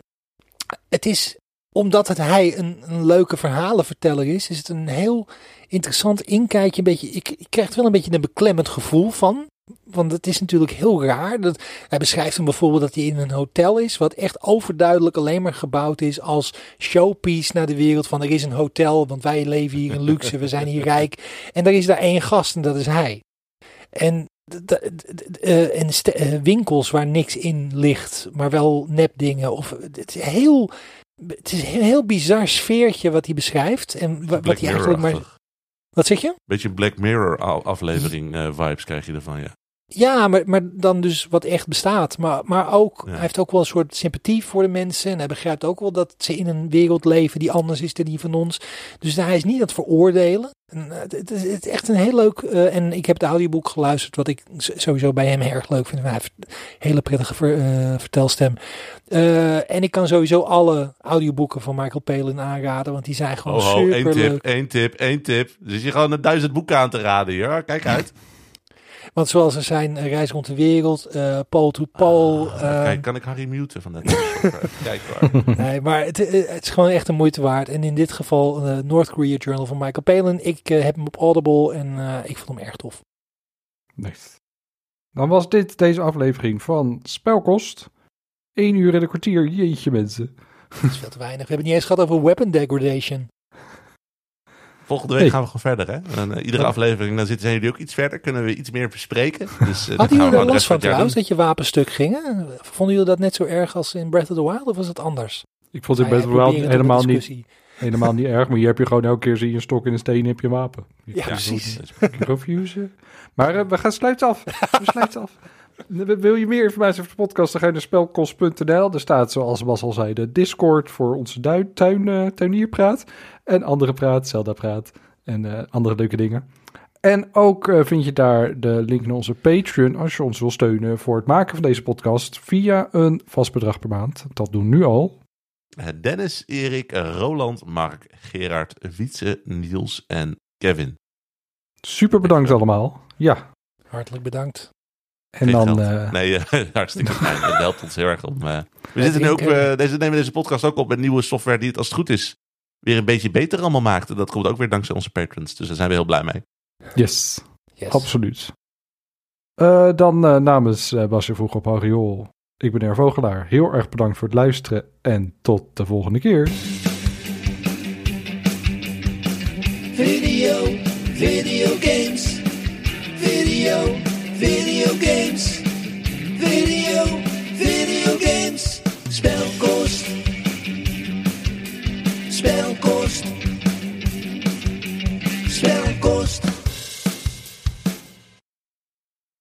het is omdat het hij een, een leuke verhalenverteller is, is het een heel interessant inkijkje. Een beetje, ik, ik krijg er wel een beetje een beklemmend gevoel van. Want het is natuurlijk heel raar. Dat, hij beschrijft hem bijvoorbeeld dat hij in een hotel is, wat echt overduidelijk alleen maar gebouwd is als showpiece naar de wereld. Van er is een hotel, want wij leven hier in luxe, we zijn hier rijk. En er is daar één gast en dat is hij. En eh, en eh, winkels waar niks in ligt, maar wel nepdingen. Of, het is heel, het is een heel bizar sfeertje wat hij beschrijft. En wa- wat hij eigenlijk maar. Wat zeg je? Beetje Black Mirror aflevering eh, vibes krijg je ervan, ja. Ja, maar, maar dan dus wat echt bestaat. Maar, maar ook, Ja. hij heeft ook wel een soort sympathie voor de mensen. En hij begrijpt ook wel dat ze in een wereld leven die anders is dan die van ons. Dus hij is niet aan het veroordelen. En, eh, het, is, het is echt een heel leuk. eh, en ik heb het audioboek geluisterd, wat ik sowieso bij hem erg leuk vind. Hij heeft een hele prettige ver- eh, vertelstem. En ik kan sowieso alle audioboeken van Michael Palin aanraden, want die zijn gewoon Oh, ho, één super tip, één tip, één tip. Dus je gewoon een duizend boeken aan te raden hier. Kijk uit. Want zoals er zijn eh, Reis rond de wereld, eh Paul to Paul. Ah, eh, kijk, kan ik Harry muten van net? Kijk hoor. Nee, maar het, eh, het is gewoon echt een moeite waard. En in dit geval eh North Korea Journal van Michael Palin. Ik heb hem op Audible en eh, ik vond hem erg tof. Nice. Dan was dit deze aflevering van Spelkost. 1 uur en een kwartier, jeetje mensen. Dat is veel te weinig. We hebben het niet eens gehad over weapon degradation. Volgende week gaan we gewoon verder, hè? En eh, iedere Ja. aflevering, dan zitten zijn jullie ook iets verder. Kunnen we iets meer bespreken. Dus, eh, gaan Hadden jullie er last van trouwens, dat je wapenstuk gingen? Vonden jullie dat net zo erg als in Breath of the Wild of was het anders? Ik vond het Nou best wel proberen het op een helemaal niet, helemaal niet erg. Maar hier heb je gewoon elke keer zie je een stok in een steen heb je een wapen. Je Ja, precies. Maar eh, we gaan sluiten af. We sluiten af. Wil je meer informatie over de podcast, dan ga je naar spelkost.nl. Er staat, zoals Bas al zei, de Discord voor onze duin, tuin, eh, tuinierpraat. En andere praat, Zelda praat en eh, andere leuke dingen. En ook eh, vind je daar de link naar onze Patreon als je ons wil steunen voor het maken van deze podcast via een vast bedrag per maand. Dat doen we nu al. Eh, Dennis, Erik, Roland, Mark, Gerard, Wietse, Niels en Kevin. Super bedankt allemaal. Ja, Hartelijk bedankt. En Geen dan... eh, Nee, eh, hartstikke fijn. Dat helpt ons heel erg om... eh, we zitten nu ook, eh, deze, nemen deze podcast ook op met nieuwe software die het als het goed is weer een beetje beter allemaal maakt. En dat komt ook weer dankzij onze patrons. Dus daar zijn we heel blij mee. yes. Yes. Absoluut. Eh, dan eh, namens uh, Basje Vroeg op Hariool. Ik ben Er Vogelaar. Heel erg bedankt voor het luisteren en tot de volgende keer. Video, video games. Video, Video games. Video, video games. Spelkost. Spell Spelkost.